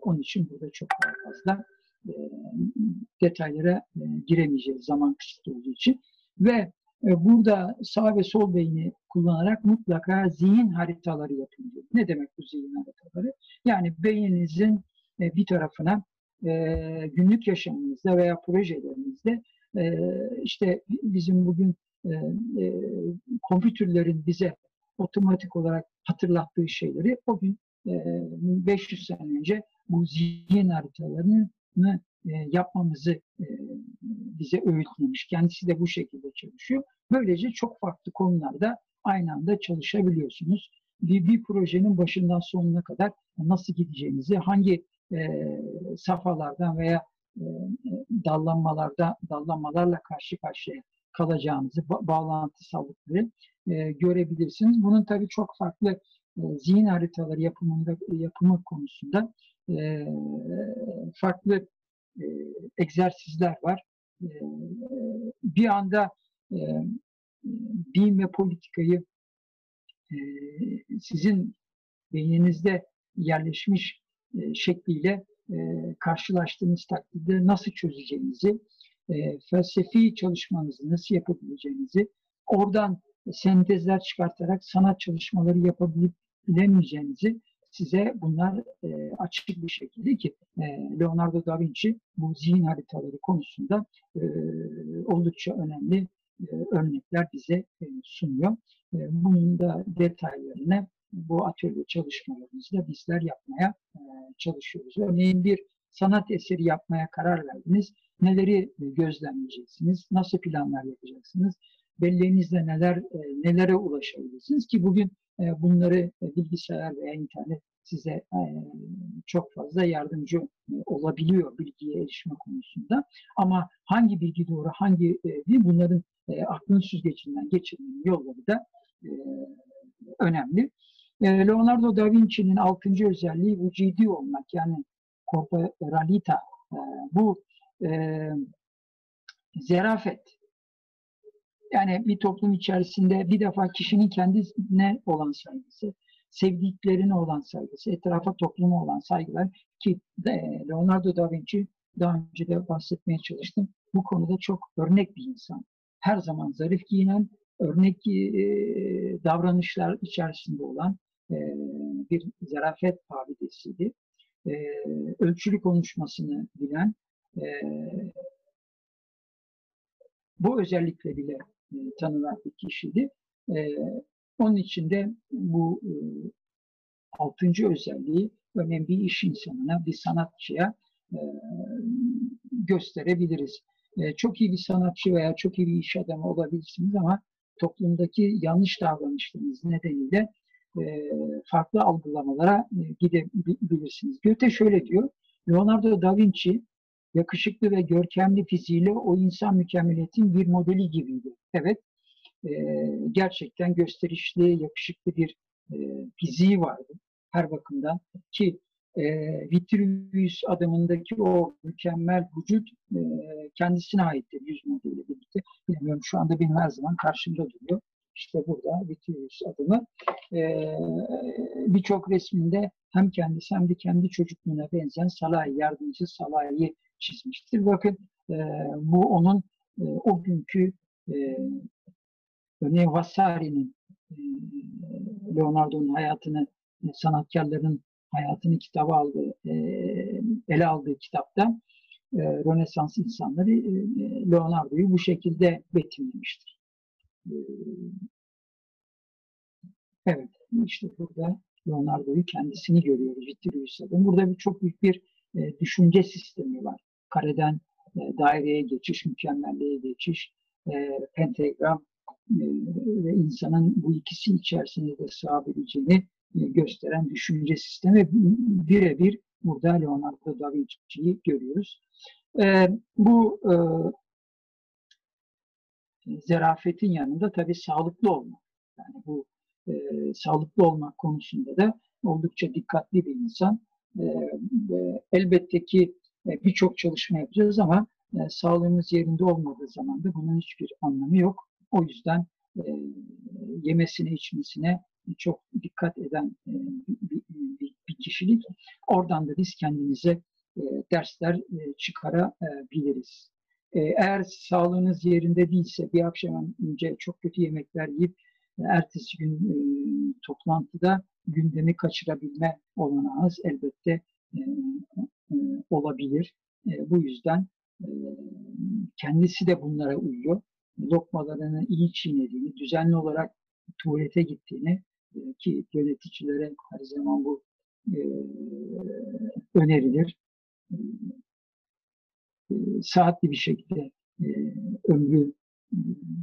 Onun için burada çok daha fazla detaylara giremeyeceğiz zaman kısıtlı olduğu için. Ve burada sağ ve sol beyni kullanarak mutlaka zihin haritaları yapılıyor. Ne demek bu zihin haritaları? Yani beyninizin bir tarafına günlük yaşamınızda veya projelerinizde işte bizim bugün kompütürlerin bize otomatik olarak hatırlattığı şeyleri o gün 500 sene önce bu zihin haritalarını yapmamızı bize öğütlemiş. Kendisi de bu şekilde çalışıyor. Böylece çok farklı konularda aynı anda çalışabiliyorsunuz. Bir, bir projenin başından sonuna kadar nasıl gideceğinizi, hangi e, safhalardan veya e, dallanmalarda dallanmalarla karşı karşıya kalacağınızı, ba- bağlantısallıkları e, görebilirsiniz. Bunun tabii çok farklı e, zihin haritaları yapımında yapımı konusunda e, farklı e, egzersizler var. E, bir anda e, din ve politikayı e, sizin beyninizde yerleşmiş e, şekliyle e, karşılaştığınız takdirde nasıl çözeceğinizi, e, felsefi çalışmanızı nasıl yapabileceğinizi, oradan sentezler çıkartarak sanat çalışmaları yapabilip bilemeyeceğinizi size bunlar e, açık bir şekilde ki e, Leonardo da Vinci bu zihin haritaları konusunda e, oldukça önemli örnekler bize e, sunuyor. E, bunun da detaylarını bu atölye çalışmalarımızda bizler yapmaya e, çalışıyoruz. Örneğin bir sanat eseri yapmaya karar verdiniz. Neleri gözlemleyeceksiniz? Nasıl planlar yapacaksınız? Belleğinizle neler nelere ulaşabilirsiniz ki bugün bunları bilgisayar veya internet size çok fazla yardımcı olabiliyor bilgiye erişme konusunda. Ama hangi bilgi doğru, hangi değil bunların aklın süzgecinden geçirmenin yolları da önemli. Leonardo da Vinci'nin altıncı özelliği vücudi olmak yani corporalita. Bu zerafet. Yani bir toplum içerisinde bir defa kişinin kendine olan saygısı, sevdiklerine olan saygısı, etrafa topluma olan saygılar ki Leonardo da Vinci daha önce de bahsetmeye çalıştım. Bu konuda çok örnek bir insan. Her zaman zarif giyinen, örnek e, davranışlar içerisinde olan e, bir zarafet abidesiydi. E, ölçülü konuşmasını bilen, e, bu özellikleriyle e, tanınan bir kişiydi. E, onun için de bu e, altıncı özelliği örneğin bir iş insanına, bir sanatçıya e, gösterebiliriz. E, çok iyi bir sanatçı veya çok iyi bir iş adamı olabilirsiniz ama toplumdaki yanlış davranışlarınız nedeniyle e, farklı algılamalara e, gidebilirsiniz. Goethe şöyle diyor, Leonardo da Vinci yakışıklı ve görkemli fiziğiyle o insan mükemmeliyetin bir modeli gibiydi. Evet, gerçekten gösterişli, yakışıklı bir e, fiziği vardı her bakımdan ki e, Vitruvius adamındaki o mükemmel vücut e, kendisine aittir yüz modeliyle birlikte. Bilmiyorum şu anda benim her zaman karşımda duruyor. İşte burada Vitruvius adımı. E, Birçok resminde hem kendisi hem de kendi çocukluğuna benzeyen Salahi, yardımcı Salahi'yi çizmiştir. Bakın e, bu onun e, o günkü e, örneğin Vasari'nin e, Leonardo'nun hayatını e, sanatkarların hayatını kitaba aldığı, ele aldığı kitapta e, Rönesans insanları Leonardo'yu bu şekilde betimlemiştir. Evet, işte burada Leonardo'yu kendisini görüyoruz, Vitruvius'ta. Burada bir, çok büyük bir düşünce sistemi var. Kareden daireye geçiş, mükemmelliğe geçiş, e, pentagram ve insanın bu ikisi içerisinde de sığabileceğini gösteren düşünce sistemi birebir burada Leonardo da Vinci'yi görüyoruz. E, bu e, zerafetin yanında tabii sağlıklı olmak. Yani bu e, sağlıklı olmak konusunda da oldukça dikkatli bir insan. E, e, elbette ki e, birçok çalışma yapacağız ama e, sağlığımız yerinde olmadığı zaman da bunun hiçbir anlamı yok. O yüzden e, yemesine, içmesine çok dikkat eden e, bir, kişilik. Oradan da biz kendimize e, dersler e, çıkarabiliriz. Eğer sağlığınız yerinde değilse bir akşam önce çok kötü yemekler yiyip ertesi gün toplantıda gündemi kaçırabilme olanağınız elbette olabilir. Bu yüzden kendisi de bunlara uyuyor. Lokmalarını iyi çiğnediğini, düzenli olarak tuvalete gittiğini ki yöneticilere her zaman bu önerilir. E, saatli bir şekilde e, ömrü e,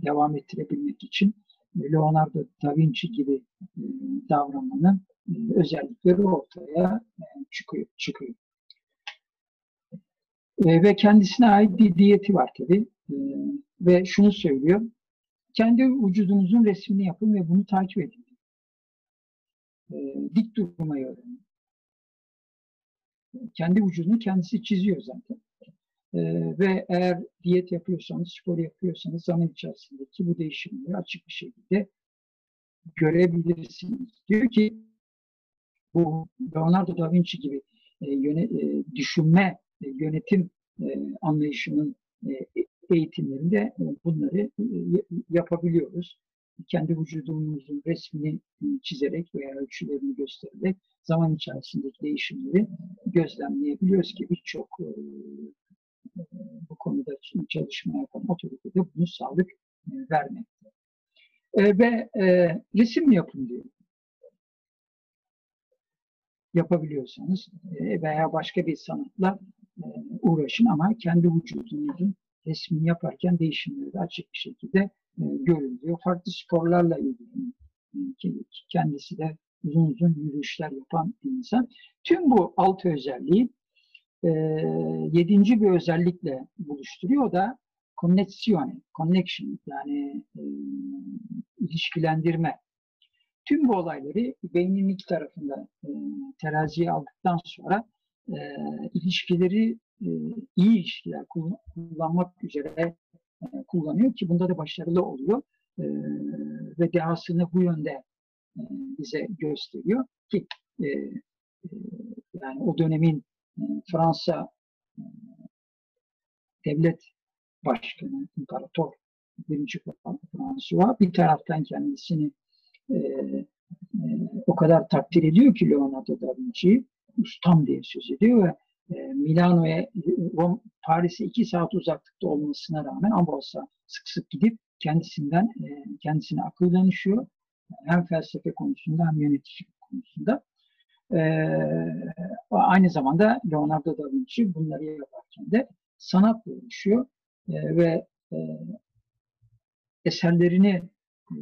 devam ettirebilmek için Leonardo da Vinci gibi e, davranmanın e, özellikleri ortaya e, çıkıyor. çıkıyor. E, ve kendisine ait bir diyeti var tabi. E, ve şunu söylüyor. Kendi vücudunuzun resmini yapın ve bunu takip edin. E, dik durmayı öğrenin. Kendi vücudunu kendisi çiziyor zaten. E, ve eğer diyet yapıyorsanız, spor yapıyorsanız zaman içerisindeki bu değişimleri açık bir şekilde görebilirsiniz. Diyor ki bu Leonardo da Vinci gibi e, yöne, e, düşünme, e, yönetim e, anlayışının e, eğitimlerinde bunları e, yapabiliyoruz. Kendi vücudumuzun resmini e, çizerek veya ölçülerini göstererek zaman içerisindeki değişimleri gözlemleyebiliyoruz ki birçok e, bu konuda çalışma yapan otorite de bunu sağlık vermekte. E, ve e, resim yapın diyor. Yapabiliyorsanız veya başka bir sanatla uğraşın ama kendi vücudunuzun resmini yaparken değişimleri de açık bir şekilde görülüyor. Farklı sporlarla ilgili kendisi de uzun uzun yürüyüşler yapan bir insan. Tüm bu altı özelliği e, yedinci bir özellikle buluşturuyor. O da connection, connection yani e, ilişkilendirme. Tüm bu olayları beynin iki tarafında e, teraziye aldıktan sonra e, ilişkileri e, iyi ilişkiler kullanmak üzere kullanıyor ki bunda da başarılı oluyor. E, ve dehasını bu yönde e, bize gösteriyor ki e, e, yani o dönemin Fransa devlet başkanı, imparator birinci François bir taraftan kendisini o kadar takdir ediyor ki Leonardo da Vinci'yi ustam diye söz ediyor ve Milano'ya, Paris'e iki saat uzaklıkta olmasına rağmen Ambros'a sık sık gidip kendisinden e, kendisine akıl danışıyor. Hem felsefe konusunda hem yöneticilik konusunda. E, aynı zamanda Leonardo da Vinci bunları yaparken de sanatla uğraşıyor e, ve e, eserlerini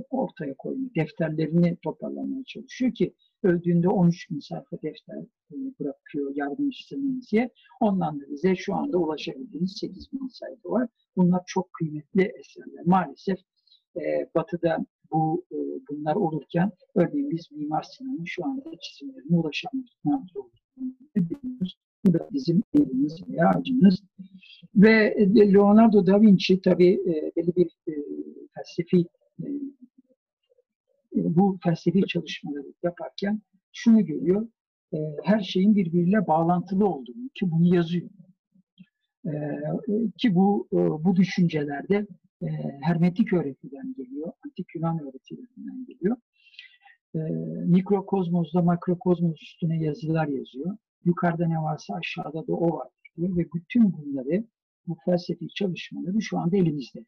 ortaya koyuyor, defterlerini toparlamaya çalışıyor ki öldüğünde 13 bin sayfa defter e, bırakıyor yardımcısı Menzi'ye. Ondan da bize şu anda ulaşabildiğimiz 8 bin sayfa var. Bunlar çok kıymetli eserler. Maalesef e, Batı'da bu e, bunlar olurken örneğin biz Mimar Sinan'ın şu anda çizimlerine ulaşamıyoruz. Bu da bizim elimiz veya acımız. Ve Leonardo da Vinci tabii e, belli bir e, felsefi e, bu felsefi çalışmaları yaparken şunu görüyor. E, her şeyin birbiriyle bağlantılı olduğunu ki bunu yazıyor. E, ki bu e, bu düşüncelerde e, hermetik öğretiden geliyor, antik Yunan öğretilerinden geliyor. E, mikrokozmosda makrokozmos üstüne yazılar yazıyor. Yukarıda ne varsa aşağıda da o var diyor ve bütün bunları bu felsefi çalışmaları şu anda elimizde.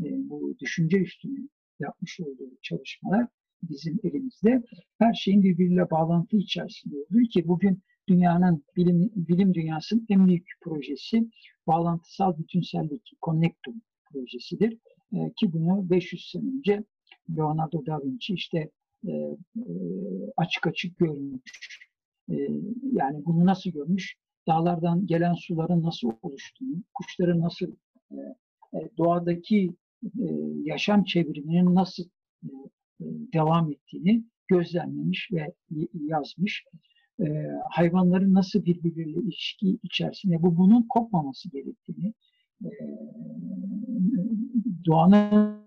E, bu düşünce üstüne yapmış olduğu çalışmalar bizim elimizde. Her şeyin birbiriyle bağlantı içerisinde olduğu ki bugün dünyanın, bilim, bilim dünyasının en büyük projesi bağlantısal bütünsellik, Connectum projesidir. E, ki bunu 500 sene önce Leonardo da Vinci işte e, e, açık açık görmüş. E, yani bunu nasıl görmüş? Dağlardan gelen suların nasıl oluştuğunu, kuşların nasıl e, e doğadaki e, yaşam çevriminin nasıl e, devam ettiğini gözlemlemiş ve yazmış. Hayvanların nasıl birbirleriyle ilişki içerisinde bu bunun kopmaması gerektiğini doğanın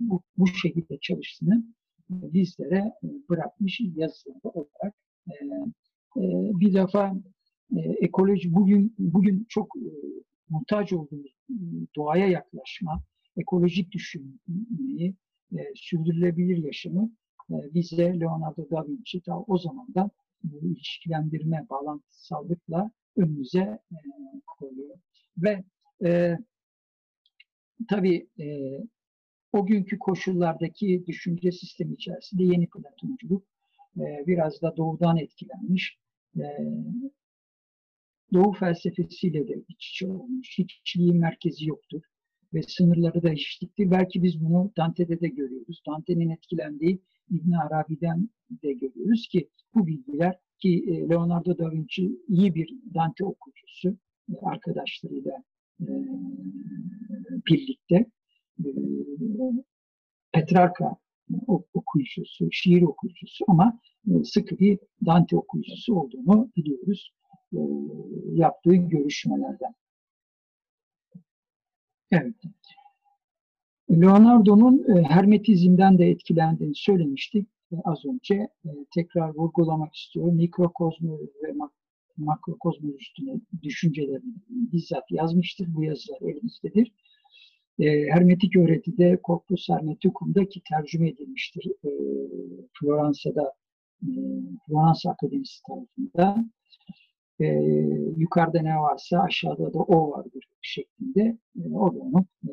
bu, bu şekilde çalıştığını bizlere bırakmış yazıları olarak bir defa ekoloji bugün bugün çok muhtaç olduğumuz doğaya yaklaşma, ekolojik düşünmeyi, e, sürdürülebilir yaşamı e, bize Leonardo da Vinci ta o zamandan bu ilişkilendirme, bağlantısallıkla önümüze e, koyuyor. Ve e, tabii e, o günkü koşullardaki düşünce sistemi içerisinde yeni Platonculuk e, biraz da doğudan etkilenmiş. E, Doğu felsefesiyle de iç içe olmuş. Hiçliğin merkezi yoktur ve sınırları da eşitliktir. Belki biz bunu Dante'de de görüyoruz. Dante'nin etkilendiği İbn Arabi'den de görüyoruz ki bu bilgiler ki e, Leonardo da Vinci iyi bir Dante okuyucusu e, arkadaşlarıyla e, birlikte Petrarca okuyucusu, şiir okuyucusu ama sıkı bir Dante okuyucusu olduğunu biliyoruz yaptığı görüşmelerden. Evet. Leonardo'nun hermetizmden de etkilendiğini söylemiştik az önce. Tekrar vurgulamak istiyorum. Mikrokozmu ve makrokozmu üstüne düşüncelerini bizzat yazmıştır. Bu yazılar elimizdedir. Hermetik öğretide Corpus Hermeticum'da tercüme edilmiştir Floransa'da Floransa Akademisi tarafından e, yukarıda ne varsa aşağıda da o vardır şeklinde e, o da onun e,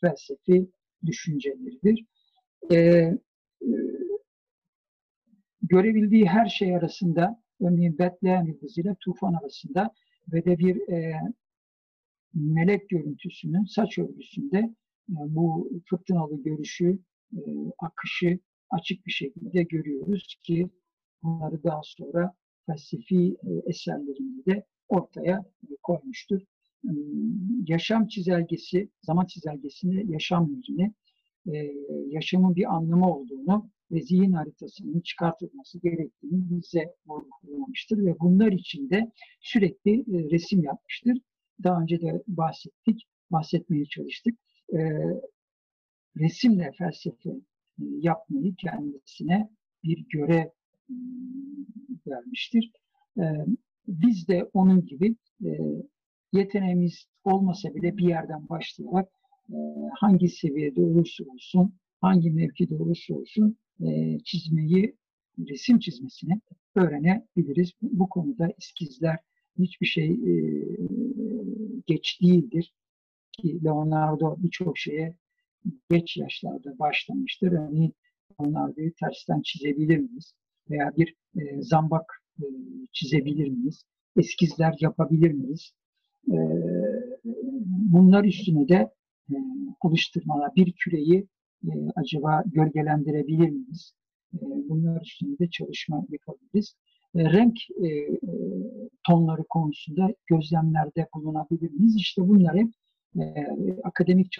felsefi düşünceleridir. E, e, görebildiği her şey arasında örneğin Betlehem yıldızıyla tufan arasında ve de bir e, melek görüntüsünün saç örgüsünde e, bu fırtınalı görüşü, e, akışı açık bir şekilde görüyoruz ki bunları daha sonra felsefi e, eserlerinde de ortaya koymuştur. Hmm, yaşam çizelgesi, zaman çizelgesinde yaşam yüzünü, e, yaşamın bir anlamı olduğunu ve zihin haritasının çıkartılması gerektiğini bize vurgulamıştır ve bunlar için de sürekli e, resim yapmıştır. Daha önce de bahsettik, bahsetmeye çalıştık. Resimle felsefe yapmayı kendisine bir görev vermiştir. Biz de onun gibi yeteneğimiz olmasa bile bir yerden başlayarak hangi seviyede olursa olsun, hangi mevkide olursa olsun çizmeyi, resim çizmesini öğrenebiliriz. Bu konuda eskizler hiçbir şey geç değildir. Ki Leonardo birçok şeye geç yaşlarda başlamıştır. Örneğin Leonardo'yu tersten çizebilir miyiz? Veya bir e, zambak e, çizebilir miyiz? Eskizler yapabilir miyiz? E, bunlar üstüne de e, oluşturmalar, bir küreyi e, acaba gölgelendirebilir miyiz? E, bunlar üstünde de çalışma yapabiliriz. E, renk e, tonları konusunda gözlemlerde bulunabilir miyiz? İşte bunları e, akademik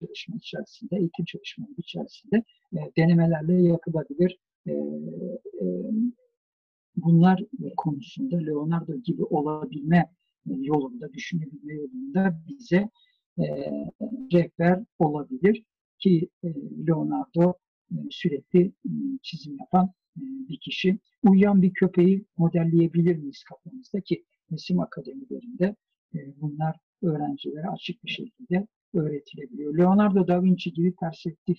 çalışma içerisinde, eğitim çalışmaları içerisinde e, denemelerle yapılabilir. E, e, bunlar konusunda Leonardo gibi olabilme yolunda, düşünebilme yolunda bize e, rehber olabilir ki e, Leonardo e, sürekli çizim yapan bir kişi. Uyuyan bir köpeği modelleyebilir miyiz kafamızda ki resim akademilerinde bunlar öğrencilere açık bir şekilde öğretilebiliyor. Leonardo da Vinci gibi perspektif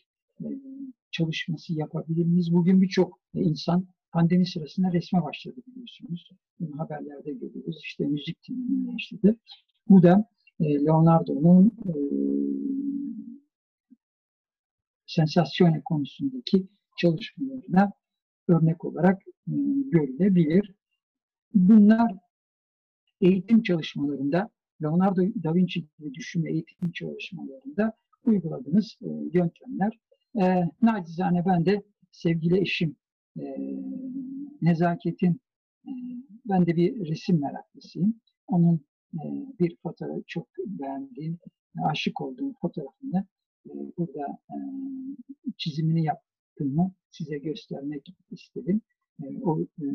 çalışması yapabilir miyiz? Bugün birçok insan pandemi sırasında resme başladı biliyorsunuz. Bunu haberlerde görüyoruz. İşte müzik dinlemeye başladı. Bu da e, Leonardo'nun e, sensasyone konusundaki çalışmalarına örnek olarak e, görülebilir. Bunlar eğitim çalışmalarında, Leonardo da Vinci gibi düşünme eğitim çalışmalarında uyguladığınız e, yöntemler. E, nacizane ben de sevgili eşim e, Nezaket'in e, ben de bir resim meraklısıyım. Onun e, bir fotoğrafı çok beğendiğim, aşık olduğum fotoğrafını e, burada e, çizimini yaptığımı size göstermek istedim. E, o e,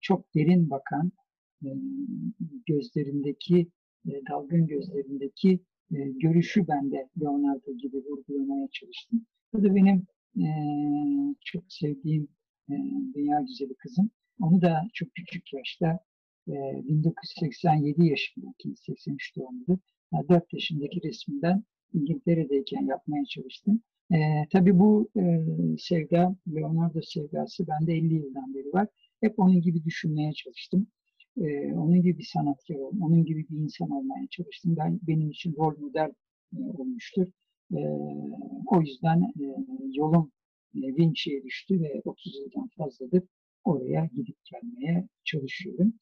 çok derin bakan e, gözlerindeki, e, dalgın gözlerindeki e, görüşü ben de Leonardo gibi vurgulamaya çalıştım. Bu da benim e, çok sevdiğim e, dünya güzeli kızım. Onu da çok küçük yaşta e, 1987 yaşındaki 83 doğumlu 4 yaşındaki resminden İngiltere'deyken yapmaya çalıştım. E, tabii bu e, sevda, Leonardo sevdası bende 50 yıldan beri var. Hep onun gibi düşünmeye çalıştım. E, onun gibi bir sanatkar onun gibi bir insan olmaya çalıştım. Ben benim için rol model e, olmuştur. E, o yüzden e, yolum e, Vinci'ye düştü ve 30 yıldan fazladır oraya gidip gelmeye çalışıyorum.